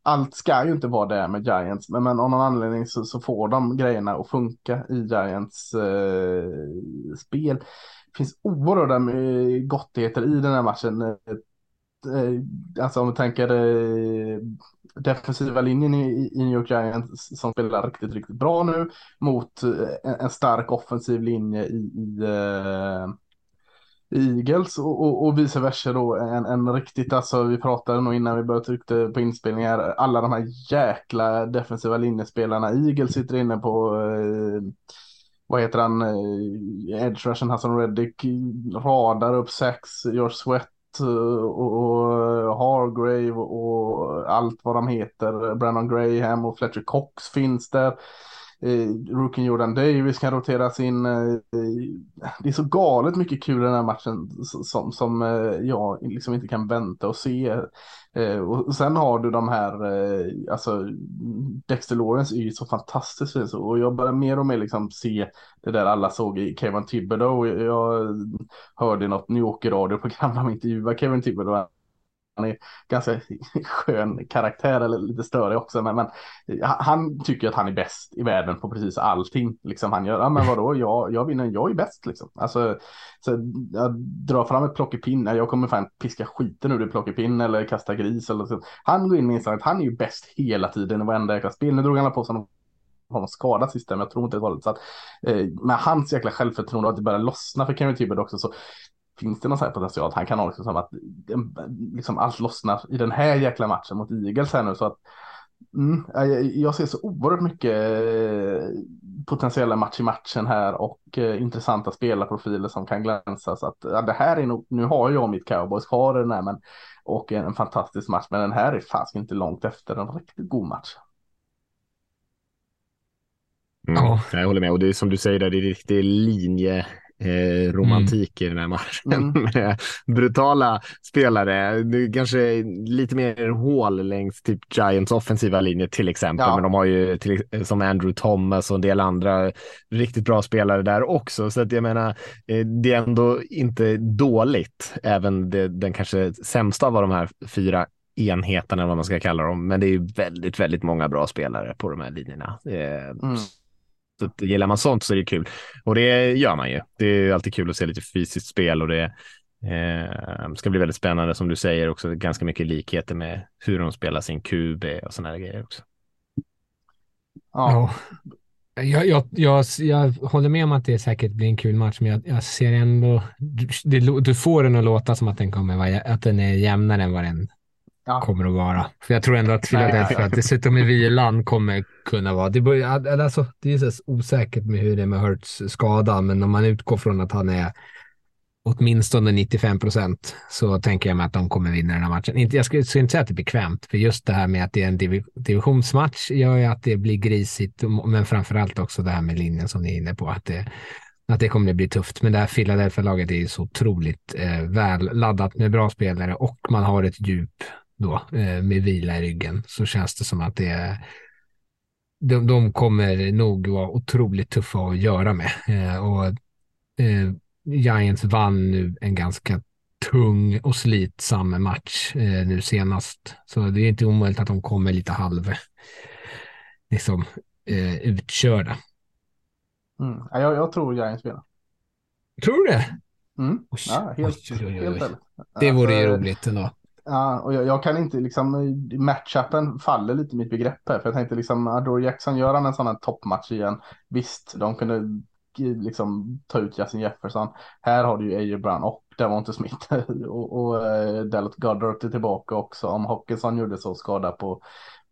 Speaker 3: allt ska ju inte vara där med Giants, men, men av någon anledning så, så, får de grejerna att funka i Giants eh, spel. Det finns oerhörda gottigheter i den här matchen. Eh, eh, alltså om vi tänker eh, defensiva linjen i, i New York Giants som spelar riktigt, riktigt bra nu mot en, en stark offensiv linje i, i Eagles och, och, och vice versa då en, en riktigt, alltså vi pratade nog innan vi började trycka på inspelningar, alla de här jäkla defensiva linjespelarna, Eagles sitter inne på eh, vad heter han, eh, Edge Rushen Hassan Reddick radar upp sex, gör Sweat eh, och, och eh, Hargrave och allt vad de heter, Brandon Graham och Fletcher Cox finns där eh, rookien Jordan Davis kan roteras in. Eh, det är så galet mycket kul i den här matchen som, som eh, jag liksom inte kan vänta och se. Eh, och sen har du de här, eh, alltså Dexter Lawrence är ju så fantastiskt fin och jag börjar mer och mer liksom se det där alla såg i Kevin Thibodeau. Jag, hörde något New Yorker-radioprogram där de intervjuade Kevin Thibodeau han är ganska skön karaktär eller lite större också. Men, men, han tycker att han är bäst i världen på precis allting. Liksom han gör, ja men vadå, jag, jag vinner, jag är bäst liksom. Alltså, så jag drar fram ett plockepinn, jag kommer fan piska skiten ur det plockepinn eller kasta gris eller så. Han går in med att han är ju bäst hela tiden i varenda jäkla spel. Nu drog han på sig någon honom skadat sist, men jag tror inte det var det. Så att, eh, med hans jäkla självförtroende och att det börjar lossna för Kevin Tibbert också så finns det någon sån här potential att han kan ha liksom som att liksom allt lossnar i den här jäkla matchen mot Eagles här nu så att mm, jag ser så oerhört mycket eh, potentiella match i matchen här och eh, intressanta spelarprofiler som kan glänsa så att ja, det här är nog, nu har jag mitt cowboys kvar den här men och en, en fantastisk match men den här är fast inte långt efter en riktigt god match.
Speaker 2: Mm, ja. Jag håller med och det är som du säger där, det är riktig linje eh, romantik mm. i den här matchen. Mm. brutala spelare, kanske lite mer hål längs typ Giants offensiva linje till exempel. Ja. Men de har ju till, som Andrew Thomas och en del andra riktigt bra spelare där också. Så att jag menar, eh, det är ändå inte dåligt, även det, den kanske sämsta av de här fyra enheterna, vad man ska kalla dem. Men det är ju väldigt, väldigt många bra spelare på de här linjerna. Eh, mm. Så gillar man sånt så är det kul. Och det gör man ju. Det är alltid kul att se lite fysiskt spel och det eh, ska bli väldigt spännande som du säger också. Ganska mycket likheter med hur de spelar sin QB och sådana grejer också.
Speaker 4: Ja. Jag, jag, jag, jag, håller med om att det säkert blir en kul match, men jag, jag ser ändå... Du, du, får den att låta som att den kommer att den är jämnare än vad den ja. kommer att vara. För jag tror ändå att Philadelphia, dessutom i vilan, kommer kunna vara. Det, börjar, alltså, det är så osäkert med hur det är med Hurts skada, men om man utgår från att han är åtminstone 95 procent så tänker jag mig att de kommer vinna den här matchen. jag skulle inte säga att det är bekvämt, för just det här med att det är en div divisionsmatch gör ju att det blir grisigt, men framför allt också det här med linjen som ni är inne på, att det, att det kommer att bli tufft. Men det här Philadelphia-laget är ju så otroligt eh, väl laddat med bra spelare och man har ett djup då eh, med vila i ryggen så känns det som att det är de, de kommer nog vara otroligt tuffa att göra med. Eh, och eh, Giants vann nu en ganska tung och slitsam match eh, nu senast. Så det är inte omöjligt att de kommer lite halv liksom, eh, utkörda.
Speaker 3: Mm. Jag, jag tror Giants vinner.
Speaker 4: Tror du det?
Speaker 3: Mm. Ja, helt, oj, oj, oj. helt
Speaker 4: Det vore ju alltså, roligt ändå.
Speaker 3: Ja, och jag, jag, kan inte liksom, eh, matchupen faller lite i mitt begrepp här. För jag tänkte liksom, Adore Jackson, gör han en sån här toppmatch igen? Visst, de kunde eh, liksom ta ut Justin Jefferson. Här har du ju AJ Brown och Devonte Smith och, och uh, Dallas Goddard är tillbaka också. Om Hockinson gjorde så skada på,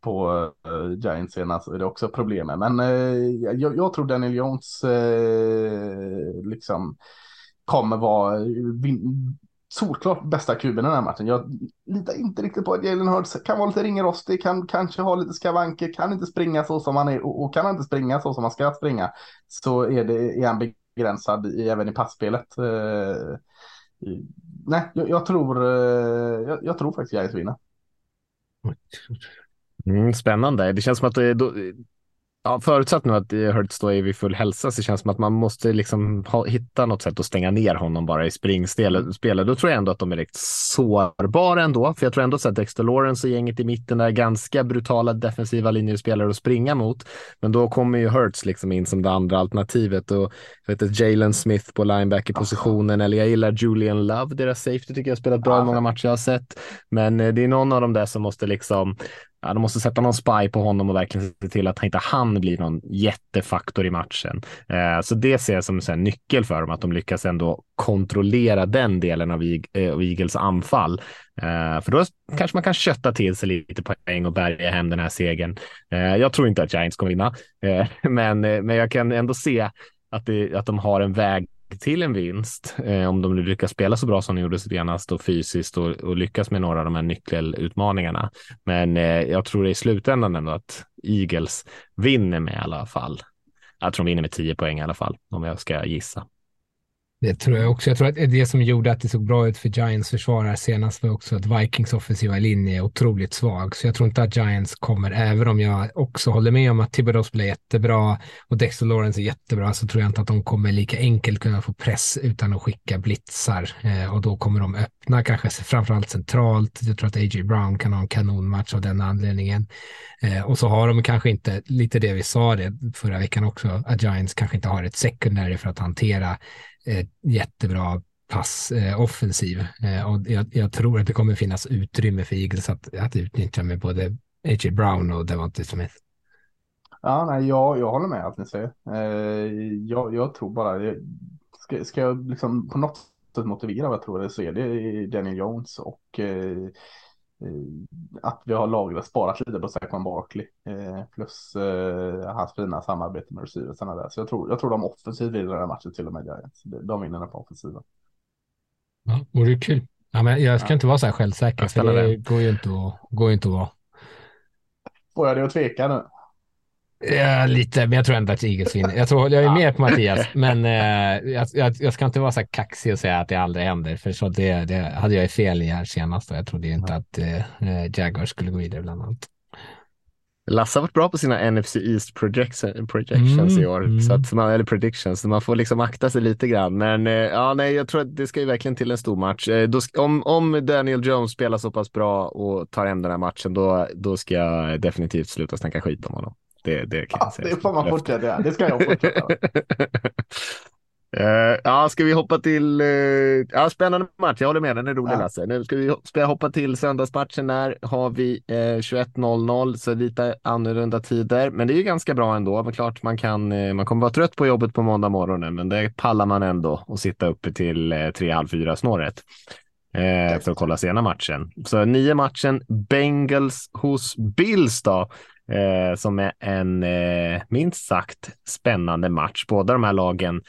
Speaker 3: på uh, Giants senast så är det också problemet. Men uh, jag, jag, tror Daniel Jones uh, liksom kommer vara solklart bästa kuben i den här matchen. Jag litar inte riktigt på att Jalen Hurts kan vara lite ringrostig, kan kanske ha lite skavanker, kan inte springa så som han är och, och kan han inte springa så som han ska springa så är, det, är han begränsad i, även i passspelet. Eh, nej, jag, jag tror, eh, jag, jag, tror faktiskt Giants vinner.
Speaker 2: Mm, spännande. Det känns som att det, då, Ja, förutsatt nu att Hurts då är vid full hälsa så känns det som att man måste liksom ha, hitta något sätt att stänga ner honom bara i springspelet. Då tror jag ändå att de är rätt sårbara ändå, för jag tror ändå så att Dexter Lawrence och gänget i mitten är ganska brutala defensiva linjespelare att springa mot. Men då kommer ju Hurts liksom in som det andra alternativet och jag vet Jalen Smith på linebacker-positionen eller jag gillar Julian Love, deras safety tycker jag har spelat bra i många matcher jag har sett. Men eh, det är någon av dem där som måste liksom ja, de måste sätta någon spy på honom och verkligen se till att inte han blir någon jättefaktor i matchen. Eh, så det ser jag som en nyckel för dem, att de lyckas ändå kontrollera den delen av, eh, av Eagles anfall. Eh, för då kanske man kan kötta till sig lite poäng och bärga hem den här segern. Eh, jag tror inte att Giants kommer vinna, eh, men, eh, men jag kan ändå se att, det, att de har en väg till en vinst eh, om de lyckas spela så bra som de gjorde senast och fysiskt och, och lyckas med några av de här nyckelutmaningarna. Men eh, jag tror det i slutändan ändå att Eagles vinner med i alla fall. Jag tror de vinner med 10 poäng i alla fall om jag ska gissa.
Speaker 4: Det tror jag också. Jag tror att det som gjorde att det såg bra ut för Giants försvarare senast var också att Vikings offensiva linje är otroligt svag. Så jag tror inte att Giants kommer, även om jag också håller med om att Thibodeau blir jättebra och Dexter Lawrence är jättebra, så tror jag inte att de kommer lika enkelt kunna få press utan att skicka blitzar. Eh, och då kommer de öppna, kanske framförallt centralt. Jag tror att A.J. Brown kan ha en kanonmatch av den anledningen. Eh, och så har de kanske inte, lite det vi sa det förra veckan också, att Giants kanske inte har ett secondary för att hantera jättebra pass eh, offensiv. Eh, och jag, jag, tror att det kommer finnas utrymme för Eagles att, att utnyttja med både A.J. Brown och Devontae Smith.
Speaker 3: Ja, nej, jag, jag håller med allt ni säger. Eh, jag, jag tror bara, jag, ska, ska jag liksom på något sätt motivera vad jag tror det så är det Daniel Jones och eh, att vi har lagrat, sparat lite på Saquon Barkley. Eh, plus eh, hans fina samarbete med receiversarna där. Så jag tror, jag tror de offensivt vinner den här matchen till och med Giants. De vinner den på offensiven.
Speaker 4: Ja, vore kul. Ja, men jag ska ja. inte vara så här självsäker, för det går ju inte att, går inte att vara.
Speaker 3: Får jag det att tveka nu?
Speaker 4: Ja, lite, men jag tror ändå att Eagles vinner. Jag, tror, jag är med på Mattias, men eh, jag, jag, jag, ska inte vara så kaxig och säga att det aldrig händer, för så det, det hade jag fel i här senast och jag trodde inte att eh, Jaguars skulle gå vidare bland annat.
Speaker 2: Lasse har varit bra på sina NFC East projection, projections mm, i år, mm. så att man, eller predictions, så man får liksom akta sig lite grann. Men eh, ja, nej, jag tror att det ska ju verkligen till en stor match. Eh, då, om, om Daniel Jones spelar så pass bra och tar hem den här matchen, då, då ska jag definitivt sluta snacka skit om honom. Det, det kan jag säga.
Speaker 3: Det får man fortsätta göra. Det ska jag fortsätta.
Speaker 2: Uh, ja, ska vi hoppa till... Uh, ja, spännande match. Jag håller med, den är rolig ja. Lasse. Nu ska vi ska hoppa till söndagsmatchen. Där har vi uh, 21.00, så lite annorlunda tider. Men det är ju ganska bra ändå. Men klart man kan, man kommer vara trött på jobbet på måndag morgonen, men det pallar man ändå och sitta uppe till uh, tre, halv fyra snåret. för att kolla sena matchen. Så nio matchen, Bengals hos Bills då eh, som är en eh, minst sagt spännande match. Båda de här lagen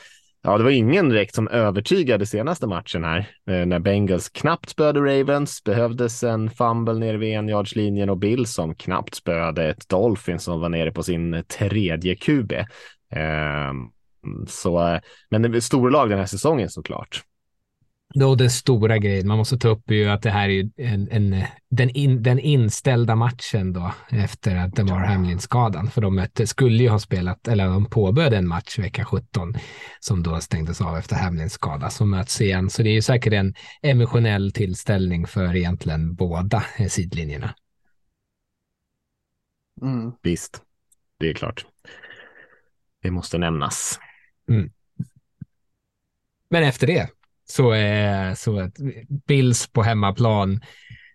Speaker 2: Ja, det var ingen direkt som övertygade senaste matchen här eh, när Bengals knappt spöade Ravens, behövdes en fumble nere vid enjardslinjen och Bill som knappt spöade ett Dolphins som var nere på sin tredje QB. Ehm, eh, så, men det är storlag den här säsongen såklart.
Speaker 4: Då den stora grejen man måste ta upp är ju att det här är en, en, den, in, den inställda matchen då efter att det var Hamlin-skadan. För de mötte, skulle ju ha spelat, eller de påbörjade en match vecka 17 som då stängdes av efter Hamlins skada som möts igen. Så det är ju säkert en emotionell tillställning för egentligen båda sidlinjerna.
Speaker 2: Mm. Visst, det är klart. Det måste nämnas.
Speaker 4: Mm. Men efter det så, eh, så Bills på hemmaplan.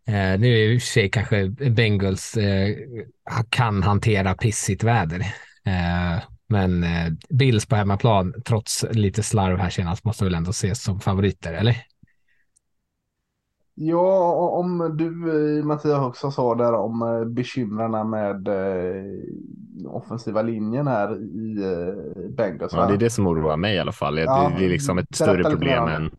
Speaker 4: Eh, nu är i och för sig kanske Bengals eh, kan hantera pissigt väder. Eh, men eh, Bills på hemmaplan, trots lite slarv här senast, måste väl ändå ses som favoriter, eller?
Speaker 3: Ja, om du Mattias också sa där om eh, bekymren med offensiva linjen här i Bengals.
Speaker 2: Ja, det är det som oroar mig i alla fall. Det, ja, det är liksom ett större problem än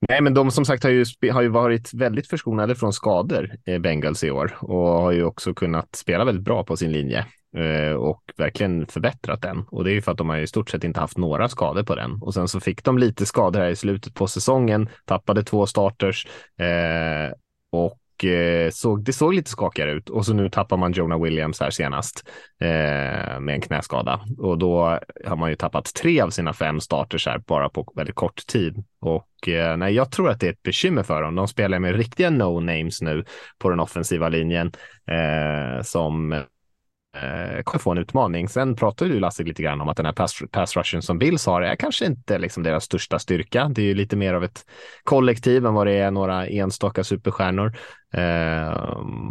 Speaker 2: Nej, men de som sagt har ju, har ju varit väldigt förskonade från skador, eh, Bengals i år och har ju också kunnat spela väldigt bra på sin linje eh, och verkligen förbättrat den. Och det är ju för att de har i stort sett inte haft några skador på den. Och sen så fick de lite skador här i slutet på säsongen, tappade två starters eh, och eh, såg, det såg lite skakigare ut och så nu tappar man Jonah Williams här senast eh, med en knäskada och då har man ju tappat tre av sina fem starters här bara på väldigt kort tid och eh, nej, jag tror att det är ett bekymmer för dem. De spelar med riktiga no names nu på den offensiva linjen eh, som eh, kommer få en utmaning. Sen pratar ju Lasse lite grann om att den här pass, pass rushen som Bills har är kanske inte liksom deras största styrka. Det är ju lite mer av ett kollektiv än vad det är några enstaka superstjärnor. Eh,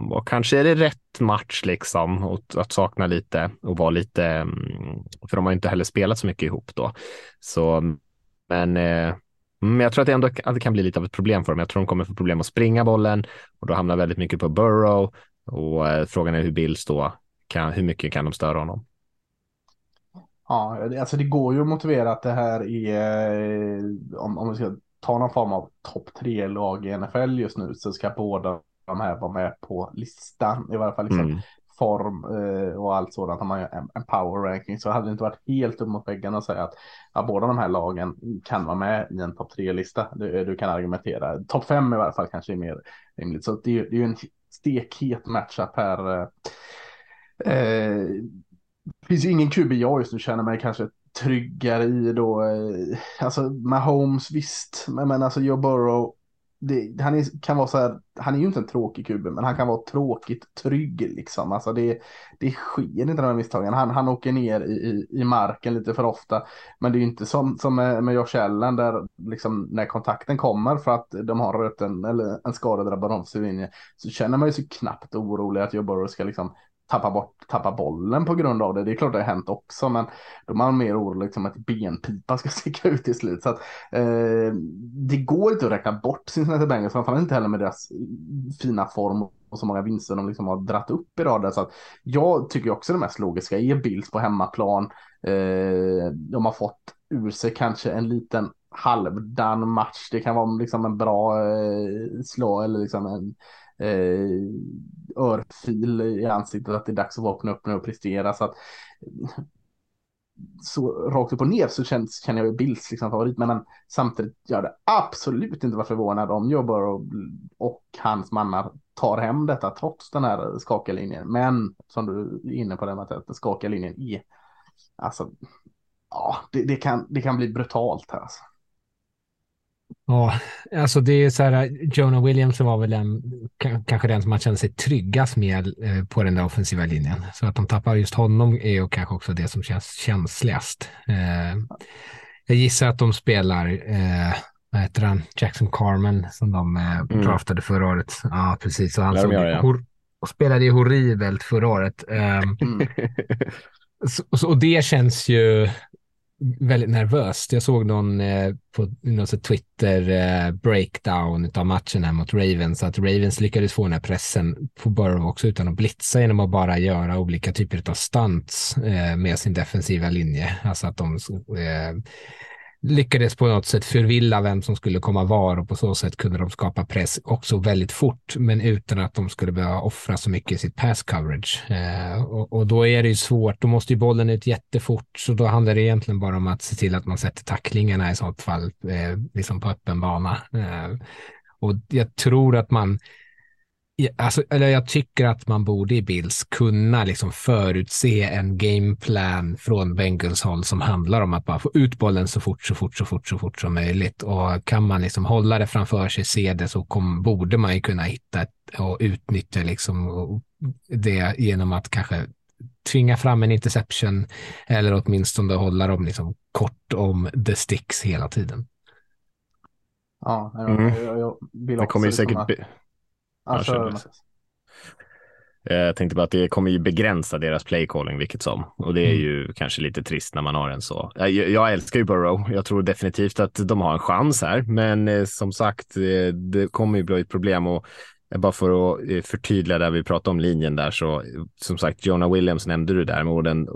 Speaker 2: och kanske är det rätt match liksom att, att sakna lite och vara lite, mm, för de har inte heller spelat så mycket ihop då. Så, men eh, mm, jag tror att det ändå att det kan bli lite av ett problem för dem. Jag tror de kommer få problem att springa bollen och då hamnar väldigt mycket på Burrow och eh, frågan är hur Bills då kan, hur mycket kan de störa honom?
Speaker 3: Ja, alltså det går ju att motivera att det här är, eh, om, om vi ska ta någon form av topp tre lag i NFL just nu så ska båda de här vara med på listan. I varje fall liksom mm. form eh, och allt sådant. Har man ju en, en power ranking så hade det inte varit helt upp mot väggen att säga att ja, båda de här lagen kan vara med i en topp tre-lista. Du, du, kan argumentera. Topp fem i varje fall kanske är mer rimligt. Så det, det är ju en stekhet matchup här. Eh, Eh, det finns ju ingen QB jag just nu känner mig kanske tryggare i då. Eh, alltså Mahomes visst, men, men alltså Joe Burrow. Det, han är, kan vara så här, han är ju inte en tråkig kube, men han kan vara tråkigt trygg liksom. Alltså det, det sker inte de här misstagen. Han, han åker ner i, i, i marken lite för ofta. Men det är ju inte som, som med, med Josh Allen där liksom när kontakten kommer för att de har röten eller en skadedrabbad offensiv linje så känner man ju sig knappt orolig att Joe Burrow ska liksom tappa, bort, tappa bollen på grund av det. Det är klart det har hänt också, men då är man mer orolig liksom att benpipa ska sticka ut till slut. Så att, eh, det går inte att räkna bort Cincinnati Bengals, framförallt inte heller med deras fina form och så många vinster de liksom har dratt upp i raden. Så att jag tycker också det mest logiska är Bills på hemmaplan. Eh, de har fått ur sig kanske en liten halvdan match. Det kan vara liksom en bra eh, slå eller liksom en eh, örfil i ansiktet att det är dags att vakna upp nu och prestera. Så att så rakt upp och ner så känns, känner jag Bills liksom favorit. Men, samtidigt gör det absolut inte varit förvånad om Jobber och, och hans mannar tar hem detta trots den här skakiga linjen. Men som du är inne på det att den skakiga linjen är, alltså, ja, det, det, kan, det kan bli brutalt här. Alltså.
Speaker 4: Ja, alltså det är så här, Jonah Williams var väl en, kanske den som man känner sig tryggast med eh, på den där offensiva linjen. Så att de tappar just honom är ju kanske också det som känns känsligast. Eh, jag gissar att de spelar, eh, vad heter han, Jackson Carmen som de mm. draftade förra året. Ja, precis. Och han såg, göra, ja. och spelade ju horribelt förra året. Och det känns ju väldigt nervöst. Jag såg någon eh, på någon Twitter eh, breakdown av matchen här mot Ravens, att Ravens lyckades få den här pressen på Burrow också utan att blitza genom att bara göra olika typer av stunts eh, med sin defensiva linje. Alltså att de eh, lyckades på något sätt förvilla vem som skulle komma var och på så sätt kunde de skapa press också väldigt fort, men utan att de skulle behöva offra så mycket i sitt pass coverage. Eh, och, och, då är det ju svårt, då måste ju bollen ut jättefort, så då handlar det egentligen bara om att se till att man sätter tacklingarna i sånt fall, eh, liksom på öppen bana. Eh, och jag tror att man Alltså, eller jag tycker att man borde i Bills kunna liksom förutse en gameplan från Bengals håll som handlar om att bara få ut bollen så fort, så fort, så fort, så fort som möjligt. Och kan man liksom hålla det framför sig, se det, så kom, borde man ju kunna hitta ett, och utnyttja liksom det genom att kanske tvinga fram en interception eller åtminstone hålla dem liksom kort om the sticks hela tiden.
Speaker 3: Ja, jag, mm. jag, jag vill också
Speaker 2: det kommer ju
Speaker 3: liksom
Speaker 2: säkert att... Ja, jag tänkte bara att det kommer ju begränsa deras playcalling vilket som. Och det är mm. ju kanske lite trist när man har en så. Jag, jag, älskar ju Burrow. Jag tror definitivt att de har en chans här. Men eh, som sagt, eh, det kommer ju bli ett problem. Och bara för att eh, förtydliga där vi pratade om linjen där så som sagt Jonah Williams nämnde du där men den,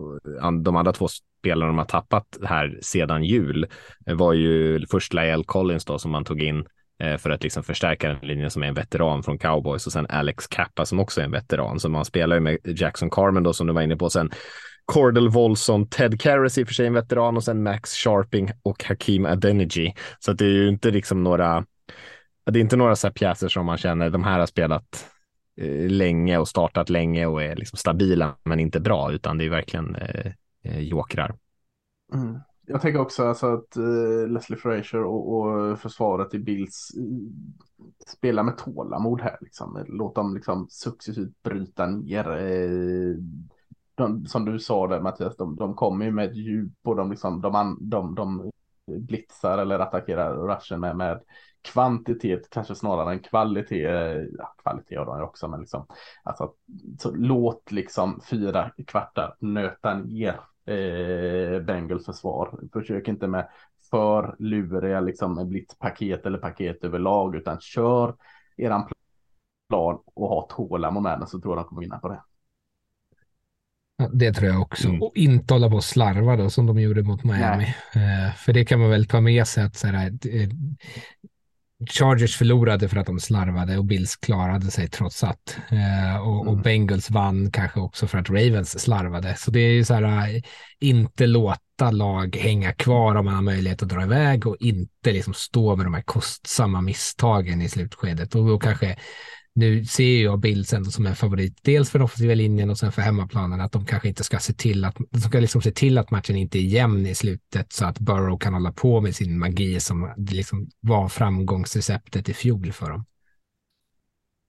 Speaker 2: de andra två spelarna de har tappat här sedan jul var ju först Lael Collins då som man tog in eh, Eh, för att liksom förstärka den linjen som är en veteran från cowboys och sen Alex Kappa som också är en veteran. Så man spelar ju med Jackson Carmen då som du var inne på. Sen Cordell Volson, Ted Karras i och för sig en veteran och sen Max Sharping och Hakim Adeniji. Så det är ju inte liksom några, det är inte några så här pjäser som man känner, de här har spelat eh, länge och startat länge och är liksom stabila men inte bra, utan det är verkligen eh, eh jokrar.
Speaker 3: Mm. Jag tänker också alltså att uh, Leslie Frazier och, och, försvaret i Bills uh, spelar med tålamod här. Liksom. Låt dem liksom successivt bryta ner. Uh, de, som du sa där Mattias, de, de kommer ju med ett djup och de, liksom, de, de, de blitzar eller attackerar rushen med, med kvantitet kanske snarare än kvalitet. Ja, kvalitet har de också, men liksom alltså, så låt liksom fyra kvartar nöta ner eh, Bengals försvar. Försök inte med för luriga liksom blitzpaket eller paket överlag, utan kör eran plan och ha tålamod med den så tror jag de kommer vinna på det.
Speaker 4: Det tror jag också. Mm. Och inte hålla på och slarva då som de gjorde mot Miami. Eh, för det kan man väl ta med sig att så här, eh, Chargers förlorade för att de slarvade och Bills klarade sig trots att. Eh, och, och, mm. Bengals vann kanske också för att Ravens slarvade. Så det är ju så här, eh, inte låta lag hänga kvar om man har möjlighet att dra iväg och inte liksom stå med de här kostsamma misstagen i slutskedet. Och då kanske nu ser jag Bills ändå som en favorit, dels för den offensiva linjen och sen för hemmaplanen, att de kanske inte ska se till att, de ska liksom se till att matchen inte är jämn i slutet så att Burrow kan hålla på med sin magi som liksom var framgångsreceptet i fjol för dem.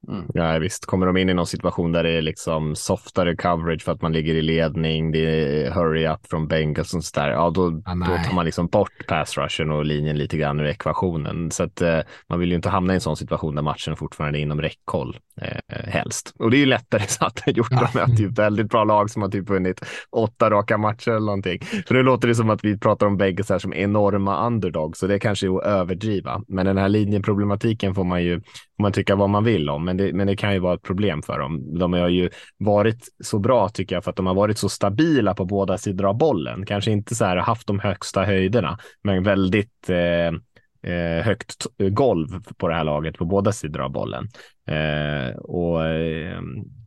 Speaker 2: Mm. Ja, visst. Kommer de in i någon situation där det är liksom softare coverage för att man ligger i ledning, det är hurry up från Bengals och sådär, ja då, ah, då tar man liksom bort pass rushen och linjen lite grann ur ekvationen. Så att eh, man vill ju inte hamna i en sån situation där matchen fortfarande är inom räckhåll eh, helst. Och det är ju lättare satt än gjort. Ja. De har typ väldigt bra lag som har typ vunnit åtta raka matcher eller någonting. För nu låter det som att vi pratar om Bengals här som enorma underdogs, så det kanske är att överdriva. Men den här linjeproblematiken får man ju får man tycka vad man vill om, men det, men det kan ju vara ett problem för dem. De har ju varit så bra tycker jag för att de har varit så stabila på båda sidor av bollen. Kanske inte så här haft de högsta höjderna, men väldigt eh, eh, högt golv på det här laget på båda sidor av bollen. Eh, och eh,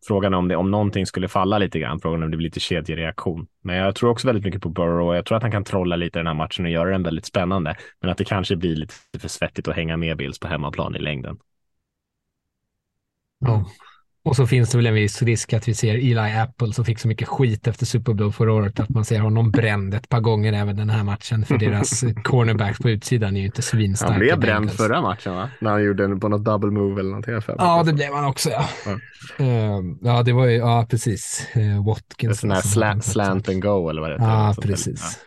Speaker 2: frågan är om, det, om någonting skulle falla lite grann, frågan om det blir lite kedjereaktion. Men jag tror också väldigt mycket på Burrow och jag tror att han kan trolla lite den här matchen och göra den väldigt spännande. Men att det kanske blir lite för svettigt att hänga med Bills på hemmaplan i längden.
Speaker 4: Ja. Och så finns det väl en viss risk att vi ser Eli Apple som fick så mycket skit efter Super Bowl förra året att man ser honom bränd ett par gånger även den här matchen för deras cornerbacks på utsidan är ju inte svinstarka.
Speaker 2: Han blev bränd förra matchen va? När han gjorde den på något double move eller någonting.
Speaker 4: Ja, det blev han också ja. Ja, uh, ja det var ju, ja precis, uh, Watkins. En
Speaker 2: sån här slant, slant and go eller vad det
Speaker 4: heter. Ja, precis.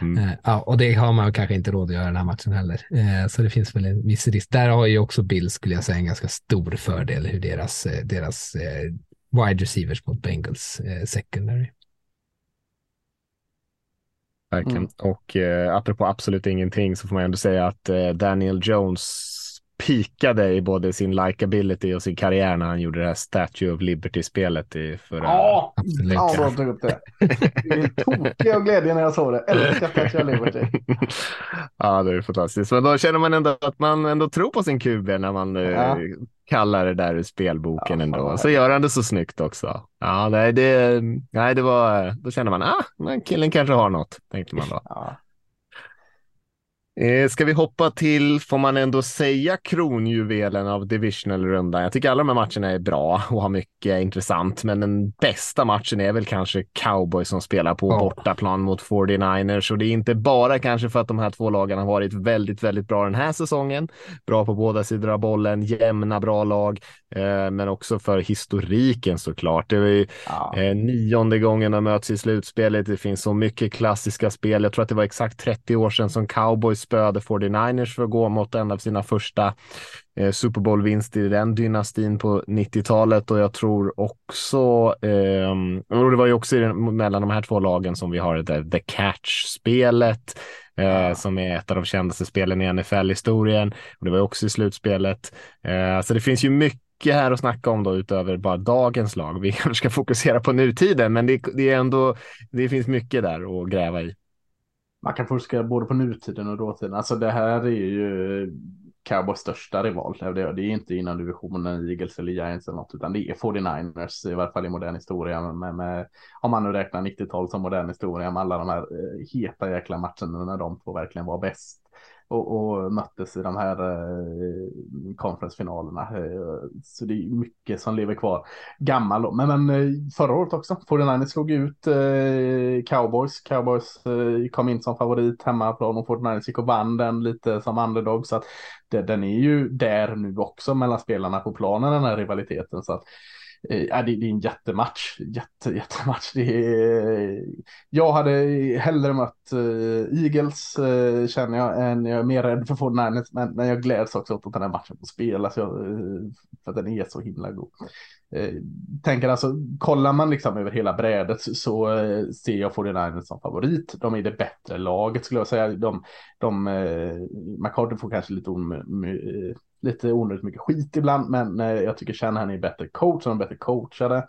Speaker 4: Mm. Eh, ja, och det har man kanske inte råd att göra den här matchen heller. Eh, så det finns väl en viss risk. Där har ju också Bill, skulle jag säga, en ganska stor fördel hur deras, eh, deras wide receivers mot Bengals secondary.
Speaker 2: Verkligen. Mm. Och eh, apropå absolut ingenting så får man ändå säga att eh, Daniel Jones pikade i både sin likability och sin karriär när han gjorde det här Statue of Liberty-spelet i förra...
Speaker 3: Ja, absolut. ja bra tog upp det. Jag tokig av glädje när jag såg det. Älskar Statue of Liberty.
Speaker 2: ja, det är fantastiskt. Men då känner man ändå att man ändå tror på sin QB när man eh, ja. kallar det där ur spelboken ja, ändå. Så gör han det så snyggt också. Ja, nej, det, nej, det var, då känner man, ah, killen kanske har något, tänkte man då. Ja. Eh, ska vi hoppa till, får man ändå säga, kronjuvelen av divisional-rundan? Jag tycker alla de här matcherna är bra och har mycket intressant, men den bästa matchen är väl kanske Cowboys som spelar på oh. bortaplan mot 49ers och det är inte bara kanske för att de här två lagen har varit väldigt, väldigt bra den här säsongen. Bra på båda sidor av bollen, jämna bra lag, men också för historiken såklart. Det är ju ja. eh, nionde gången de möts i slutspelet. Det finns så mycket klassiska spel. Jag tror att det var exakt 30 år sedan som Cowboys spöade 49ers för att gå mot en av sina första eh, Super Bowl-vinst i den dynastin på 90-talet och jag tror också, eh, och det var ju också den, mellan de här två lagen som vi har det, The Catch-spelet eh, som är ett av de kändaste spelen i NFL-historien. Och det var också i slutspelet. Eh, så det finns ju mycket mycket här att snacka om då utöver bara dagens lag. Vi kanske ska fokusera på nutiden, men det, det är ändå, det finns mycket där att gräva i
Speaker 3: man kan forska både på nutiden och dåtiden. Alltså det här är ju Cowboys största rival. Det är inte inom divisionen Eagles eller Giants eller något, utan det är 49ers, i varje fall i modern historia. Med, med, om man nu räknar 90-tal som modern historia med alla de här eh, heta jäkla matcherna när de två verkligen var bäst och, och möttes i de här eh, konferensfinalerna. Eh, så det är mycket som lever kvar. Gammal men, men eh, förra året också. 49ers slog ut eh, Cowboys. Cowboys eh, kom in som favorit hemma och 49ers gick och vann den lite som underdog. Så att det, den är ju där nu också mellan spelarna på planen, den här rivaliteten. Så att Eh, Eh, ja, det, det, är en jättematch. Jätte, jättematch. Det är, jag hade hellre mött eh, Eagles eh, känner jag än jag är mer rädd för 49ers. Men, men jag gläds också åt att den här matchen får spelas för att den är så himla god. Tänker alltså, kollar man liksom över hela brädet så, ser jag 49ers som favorit. De är det bättre laget skulle jag säga. De, de, McCarthy får kanske lite lite onödigt mycket skit ibland, men eh, jag tycker Shanahan är bättre coach, han är bättre coachade.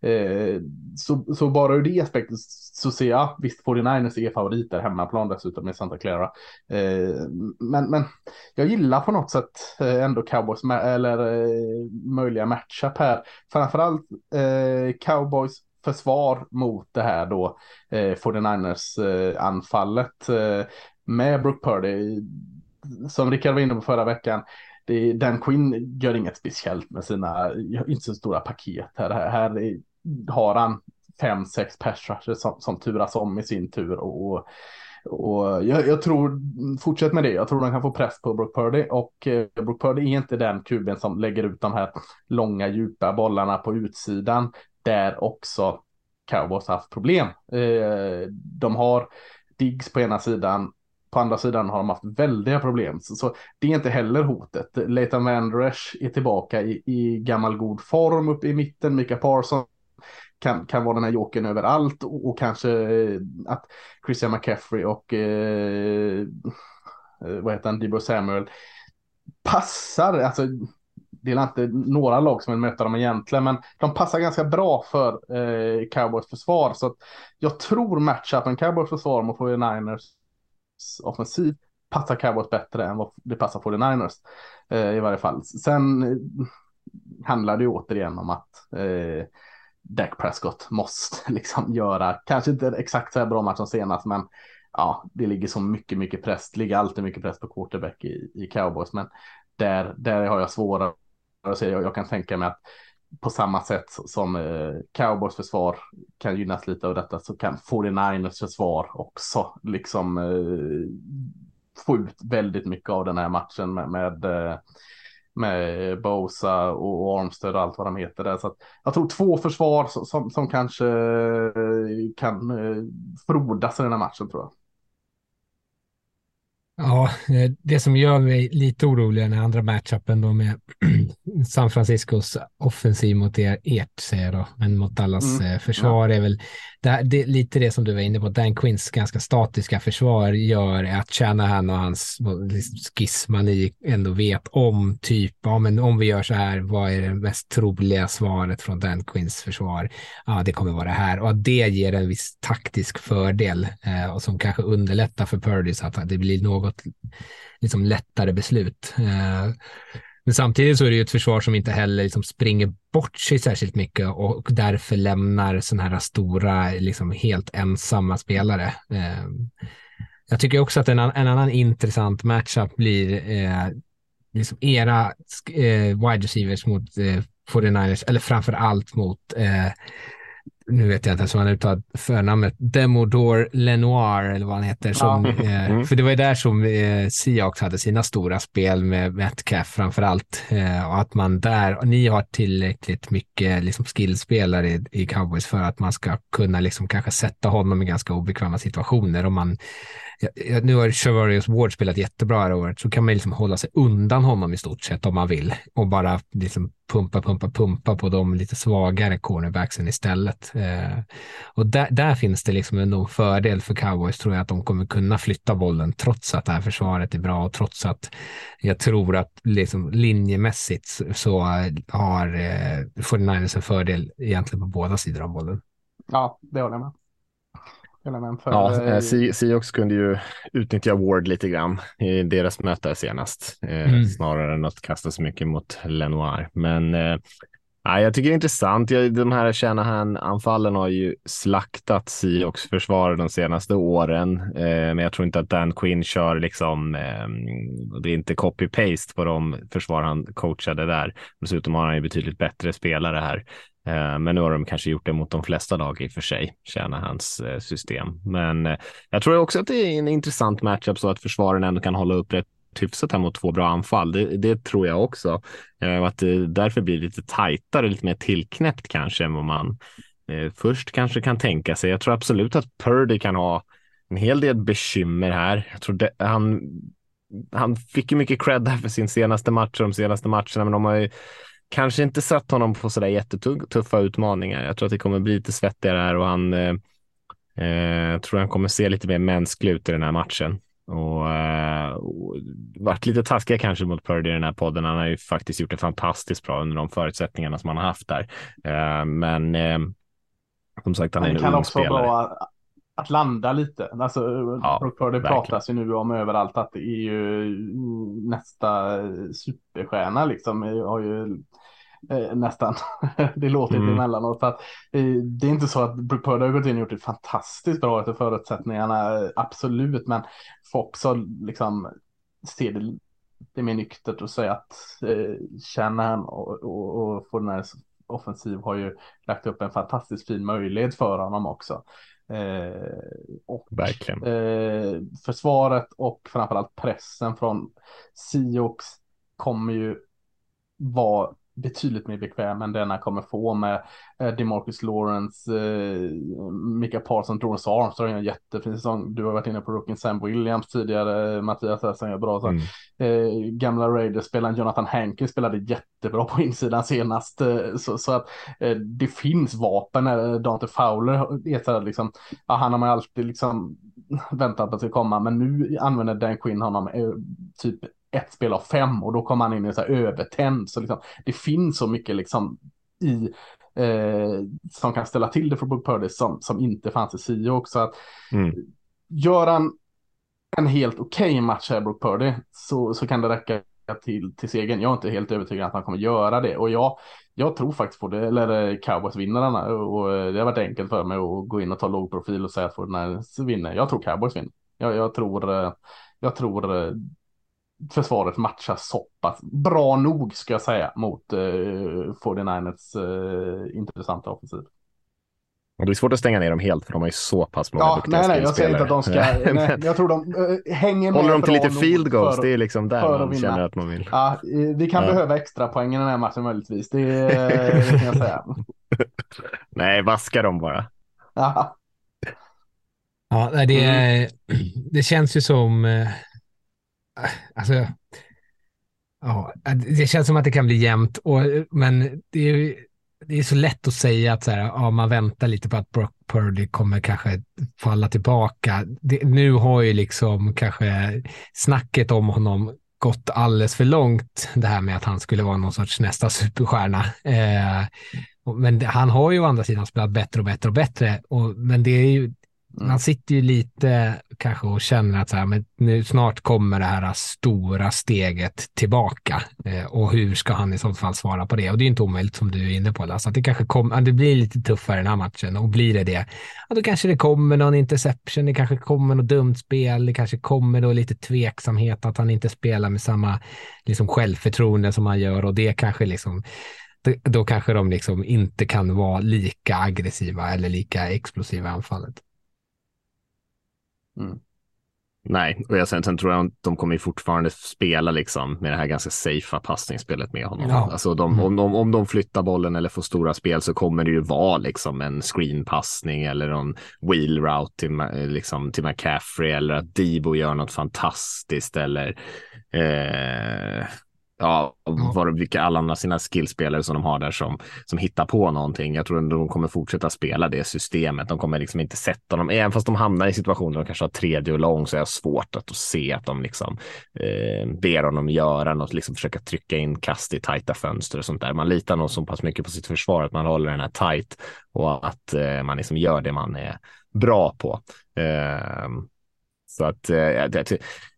Speaker 3: Eh, så, så bara ur det aspektet så ser jag, visst 49ers är favoriter, hemmaplan dessutom med Santa Clara. Eh, men, men jag gillar på något sätt eh, ändå Cowboys, eller eh, möjliga matchup här. Framförallt eh, Cowboys försvar mot det här då, eh, 49ers eh, anfallet eh, med Brooke Purdy som Rickard var inne på förra veckan, det, Dan Quinn gör inget speciellt med sina, inte så stora paket här. Här, här har han fem, sex persrusher som, som turas om i sin tur och, och jag, jag, tror, fortsätt med det, jag tror de kan få press på Brook Purdy och eh, Brook Purdy är inte den kuben som lägger ut de här långa djupa bollarna på utsidan där också Cowboys haft problem. Eh, de har Diggs på ena sidan på andra sidan har de haft väldiga problem. Så, så det är inte heller hotet. Leighton Vandresh är tillbaka i, i gammal god form uppe i mitten. Mika Parson kan, kan vara den här jokern överallt och, och kanske eh, att Christian McCaffrey och eh, eh, vad heter han, Debo Samuel passar, alltså det är inte några lag som vill möta dem egentligen, men de passar ganska bra för eh, Cowboys försvar. Så att jag tror matchupen Cowboys försvar mot 49ers offensiv passar Cowboys bättre än vad det passar 49ers eh, i varje fall. Sen eh, handlar det ju återigen om att eh, Dak Prescott måste liksom göra, kanske inte exakt så här bra match som senast, men ja, det ligger så mycket, mycket press, det ligger alltid mycket press på quarterback i, i Cowboys, men där, där har jag svårare att se, jag, jag kan tänka mig att på samma sätt som eh, Cowboys försvar kan gynnas lite av detta så kan 49ers försvar också liksom eh, få ut väldigt mycket av den här matchen med, med, eh, med Bosa och Armstead och allt vad de heter där. Så att jag tror två försvar som, som kanske eh, kan eh, frodas i den här matchen tror jag.
Speaker 4: Ja, eh, det som gör mig lite orolig är den andra matchupen då med San Franciscos offensiv mot er, ert, säger jag då, men mot Dallas mm. Eh, försvar ja. är väl det, det, lite det som du var inne på. Dan Quinns ganska statiska försvar gör att Shanahan och hans skissmani ändå vet om typ, ja men om vi gör så här, vad är det mest troliga svaret från Dan Quinns försvar? Ja, det kommer vara det här och det ger en viss taktisk fördel eh, och som kanske underlättar för Purdy så att det blir något liksom lättare beslut. Eh, men samtidigt så är det ju ett försvar som inte heller liksom springer bort sig särskilt mycket och därför lämnar sådana här stora, liksom helt ensamma spelare. Eh, jag tycker också att en, en annan intressant matchup blir eh, liksom era eh, wide receivers mot eh, 49ers, eller framför allt mot eh, nu vet jag inte ens vad han uttalar förnamnet, Demodor Lenoir eller vad han heter. Som, ja. eh, mm. för det var ju där som eh, Seahawks hade sina stora spel med Metcalf framför allt. Eh, och att man där, och ni har tillräckligt mycket liksom, skillspelare i, i cowboys för att man ska kunna liksom, kanske sätta honom i ganska obekväma situationer. Om man ja, nu har Chavarius Ward spelat jättebra här året, så kan man liksom hålla sig undan honom i stort sett om man vill och bara liksom pumpa, pumpa, pumpa på de lite svagare cornerbacksen istället. Eh, och där, där, finns det liksom en nog fördel för cowboys tror jag att de kommer kunna flytta bollen trots att det här försvaret är bra och trots att jag tror att liksom linjemässigt så har eh, 49ers en fördel egentligen på båda sidor av bollen.
Speaker 3: Ja, det håller jag med.
Speaker 2: För, ja, eh, Seahawks kunde ju utnyttja Ward lite grann i deras möte senast, eh, mm. snarare än att kasta så mycket mot Lenoir. Men eh, Ja, jag tycker det är intressant. De här Shanahan-anfallen har ju slaktat Seahawks försvar de senaste åren, eh, men jag tror inte att Dan Quinn kör liksom. Eh, det är inte copy-paste på de försvar han coachade där. Dessutom har han ju betydligt bättre spelare här. Eh, men nu har de kanske gjort det mot de flesta lag i och för sig, tjänar hans eh, system. Men eh, jag tror också att det är en intressant matchup så att försvaren ändå kan hålla upp rätt hyfsat här mot två bra anfall. Det, det tror jag också. Att det därför blir lite tajtare, lite mer tillknäppt kanske än vad man först kanske kan tänka sig. Jag tror absolut att Purdy kan ha en hel del bekymmer här. Jag tror det, han, han fick ju mycket cred här för sin senaste match och de senaste matcherna, men de har ju kanske inte satt honom på sådär jättetuffa utmaningar. Jag tror att det kommer bli lite svettigare här och han eh, eh, tror han kommer se lite mer mänsklig ut i den här matchen. Och, eh, och varit lite taskiga kanske mot Purdy i den här podden. Han har ju faktiskt gjort det fantastiskt bra under de förutsättningarna som han har haft där. Eh, men eh, som sagt, han är en ung spelare. Kan också vara bra
Speaker 3: att landa lite. Alltså, ja, Purdy pratas ju nu om överallt att det är ju nästa superstjärna liksom. Jag har ju Eh, nästan. det låter mm. inte emellanåt. Att, eh, det är inte så att Brook Purdy har gått in och gjort det fantastiskt bra efter förutsättningarna, absolut, men Fox har liksom ser det, det är mer nyktert att säga att eh, Shannon och, och, och Forners offensiv har ju lagt upp en fantastiskt fin möjlighet för honom också. Eh, och
Speaker 2: Verkligen.
Speaker 3: Eh, försvaret och framförallt pressen från Sioux kommer ju vara betydligt mer bekväm än den han kommer få med eh, DeMarcus Lawrence, eh, Mika Parsons, Dorrance Armstrong en jättefin säsong. Du har varit inne på rookien Sam Williams tidigare, Mattias Hessan gör bra. Så. Mm. Eh, gamla Raiders spelaren Jonathan Hankins spelade jättebra på insidan senast. Eh, så, så, att det finns vapen. Dante Fowler är så liksom, ja, han har man alltid liksom väntat på att det ska komma, men nu använder Dan Quinn honom typ ett spel av fem och då kommer han in i så här övertänd. Så liksom, det finns så mycket liksom i eh, som kan ställa till det för Brook Purdy som, som inte fanns i Sio också. Att, mm. Gör han en helt okej okay match här, Brook Purdy, så, så kan det räcka till, till segern. Jag är inte helt övertygad att han kommer göra det och jag, jag tror faktiskt på det, eller eh, Cowboys vinner denna och eh, det har varit enkelt för mig att gå in och ta låg profil och säga att Fortnite vinner. Jag tror Cowboys vinner. Jag, jag tror, eh, jag tror försvaret matchar så pass bra nog ska jag säga mot eh, 49ers eh, intressanta offensiv.
Speaker 2: Det är svårt att stänga ner dem helt för de har ju så pass många
Speaker 3: ja, duktiga nej, nej, jag säger inte att de ska, nej, jag tror de äh, hänger
Speaker 2: med. Håller de till lite field goals, för, det är liksom där man känner att man vill.
Speaker 3: Ja, vi kan ja. behöva extra poäng i den här matchen möjligtvis, det, det kan jag säga.
Speaker 2: nej, vaska dem bara.
Speaker 4: Ja. Ja, det, mm. det känns ju som eh, alltså, ja, det känns som att det kan bli jämnt, och, men det är, det är så lätt att säga att så här, ja, man väntar lite på att Brock Purdy kommer kanske falla tillbaka. Det, nu har ju liksom kanske snacket om honom gått alldeles för långt, det här med att han skulle vara någon sorts nästa superstjärna. Eh, men han har ju å andra sidan spelat bättre och bättre och bättre. Och, men det är ju man sitter ju lite kanske och känner att så här, men nu snart kommer det här stora steget tillbaka eh, och hur ska han i så fall svara på det? Och det är inte omöjligt som du är inne på, Lasse, att det kanske kommer, det blir lite tuffare den här matchen och blir det det, ja, då kanske det kommer någon interception, det kanske kommer något dumt spel, det kanske kommer då lite tveksamhet att han inte spelar med samma liksom, självförtroende som han gör och det kanske liksom då kanske de liksom inte kan vara lika aggressiva eller lika explosiva i anfallet.
Speaker 2: Mm. Nej, och jag, sen, sen tror jag att de kommer fortfarande spela liksom med det här ganska safea passningsspelet med honom. Ja. Alltså de, om, de, om de flyttar bollen eller får stora spel så kommer det ju vara liksom en screenpassning eller någon wheel route till, liksom, till McCaffrey eller att Debo gör något fantastiskt eller eh, ja, var, vilka alla andra sina skillspelare som de har där som, som hittar på någonting. Jag tror att de kommer fortsätta spela det systemet. De kommer liksom inte sätta dem, även fast de hamnar i situationer där de kanske har tredje och lång så är det svårt att se att de liksom eh, ber honom göra något, liksom försöka trycka in kast i tajta fönster och sånt där. Man litar nog så pass mycket på sitt försvar att man håller den här tajt och att eh, man liksom gör det man är bra på. Eh, så att eh, jag,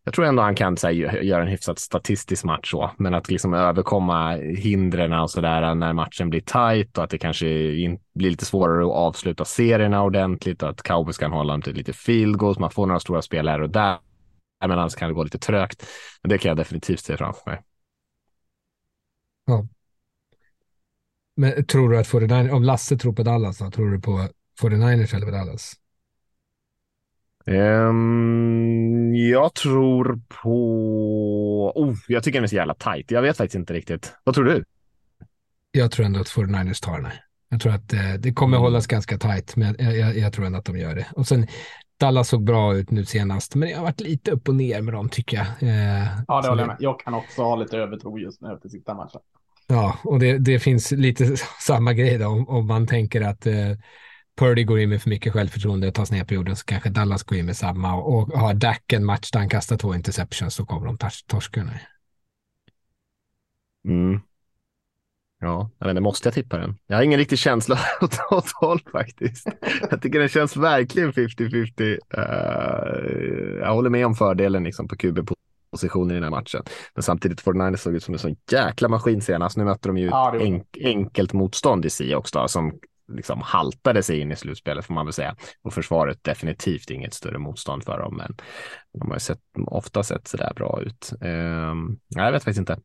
Speaker 2: jag tror ändå han kan här, göra en hyfsat statistisk match så, men att liksom överkomma hindren och sådär när matchen blir tajt och att det kanske in, blir lite svårare att avsluta serierna ordentligt och att Cowboys kan hålla dem till lite field goals. Man får några stora spel här och där, men annars kan det gå lite trögt. Men det kan jag definitivt se framför mig.
Speaker 4: Ja. Men tror du att 49 om Lasse tror på Dallas, då, tror du på 49ers eller på Dallas?
Speaker 2: Um, jag tror på... Oh, jag tycker den är så jävla tajt. Jag vet faktiskt inte riktigt. Vad tror du?
Speaker 4: Jag tror ändå att 49ers tar den här. Jag tror att eh, det kommer mm. hållas ganska tajt, men jag, jag, jag, tror ändå att de gör det. Och sen Dallas såg bra ut nu senast, men det har varit lite upp och ner med dem tycker jag.
Speaker 3: Eh, ja, det håller jag med. Jag kan också ha lite övertro just nu efter sista matchen.
Speaker 4: Ja, och det, det finns lite samma grej då, om, om man tänker att eh, Purdy går in med för mycket självförtroende och tar snedperioden så kanske Dallas går in med samma och, och har Dak en match där han kastar två interceptions så kommer de torska nu.
Speaker 2: Mm. Ja, jag vet inte, måste jag tippa den? Jag har ingen riktig känsla åt håll faktiskt. Jag tycker den känns verkligen 50-50. Uh, eh, jag håller med om fördelen liksom på QB-positionen i den här matchen. Men samtidigt, 49 såg ut som en sån jäkla maskin senast. Nu mötte de ju ja, enk enkelt motstånd i Seahawks då, som liksom haltade sig in i slutspelet får man väl säga. Och försvaret definitivt inget större motstånd för dem, men de har ju sett, ofta sett så där bra ut. Um, jag vet faktiskt inte.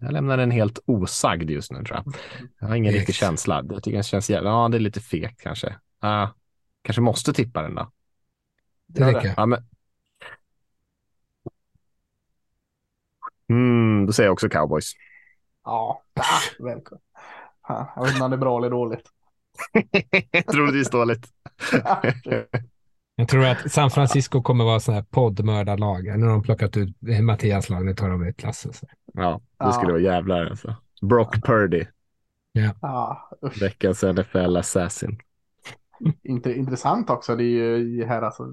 Speaker 2: Jag lämnar den helt osagd just nu tror jag. Jag har ingen riktig känsla. Jag tycker den känns jävla, ja det är lite fegt kanske. Uh, kanske måste tippa den då.
Speaker 4: Det räcker.
Speaker 2: Ja, men... mm, då säger jag också cowboys.
Speaker 3: Ja, välkommen. Jag vet inte om det är bra eller dåligt.
Speaker 2: Troligtvis dåligt.
Speaker 4: Jag tror att San Francisco kommer vara sådana här poddmördarlag. Har de plockat ut Mattias lag, nu tar de ut klassen.
Speaker 2: Ja, det skulle ja. vara jävlar alltså. Brock Purdy.
Speaker 4: Ja.
Speaker 3: ja
Speaker 2: Veckans NFL Assassin.
Speaker 3: Intressant också, det är ju här alltså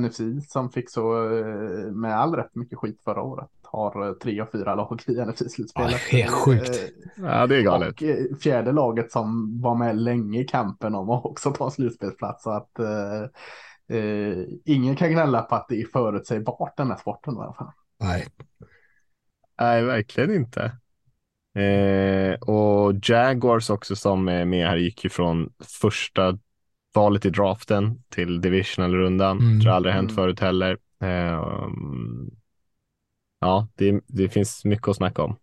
Speaker 3: NFC som fick så eh, med all rätt mycket skit förra året har eh, tre och fyra lag i NFC-slutspelet.
Speaker 4: Ja, det är sjukt. Eh,
Speaker 2: ja, det är galet.
Speaker 3: Och eh, fjärde laget som var med länge i kampen om att också ta slutspelsplats. Så att eh, eh, ingen kan gnälla på att det är förutsägbart den här sporten. I alla fall.
Speaker 4: Nej.
Speaker 2: Nej, verkligen inte. Eh, och Jaguars också som är med här gick ju från första valet i draften till divisional-rundan. Mm. Tror aldrig hänt mm. förut heller. Eh, ja, det, det finns mycket att snacka om.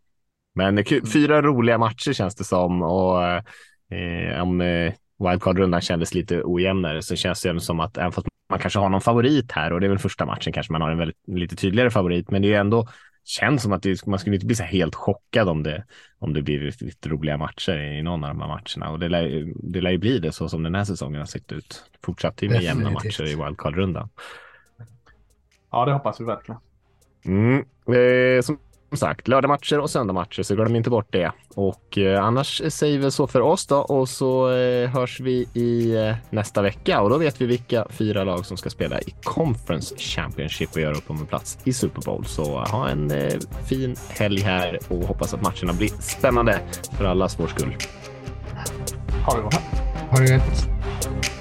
Speaker 2: Men mm. fyra roliga matcher känns det som och eh, om eh, wildcard-rundan kändes lite ojämnare så känns det som att även fast man kanske har någon favorit här och det är väl första matchen kanske man har en väldigt, lite tydligare favorit, men det är ändå känns som att det, man skulle inte bli så helt chockad om det, om det blir lite roliga matcher i någon av de här matcherna. Och det lär, det lär ju bli det så som den här säsongen har sett ut. Fortsatt med jämna matcher i wildcard-rundan.
Speaker 3: Ja, det hoppas vi verkligen.
Speaker 2: Mm. Eh, som sagt, lördagmatcher och söndagmatcher, så glöm inte bort det. Och eh, annars säger vi så för oss då och så eh, hörs vi i eh, nästa vecka och då vet vi vilka fyra lag som ska spela i Conference Championship och göra upp om en plats i Super Bowl. Så eh, ha en eh, fin helg här och hoppas att matcherna blir spännande för allas vår skull.
Speaker 3: Ha det gott.
Speaker 4: Ha det gott.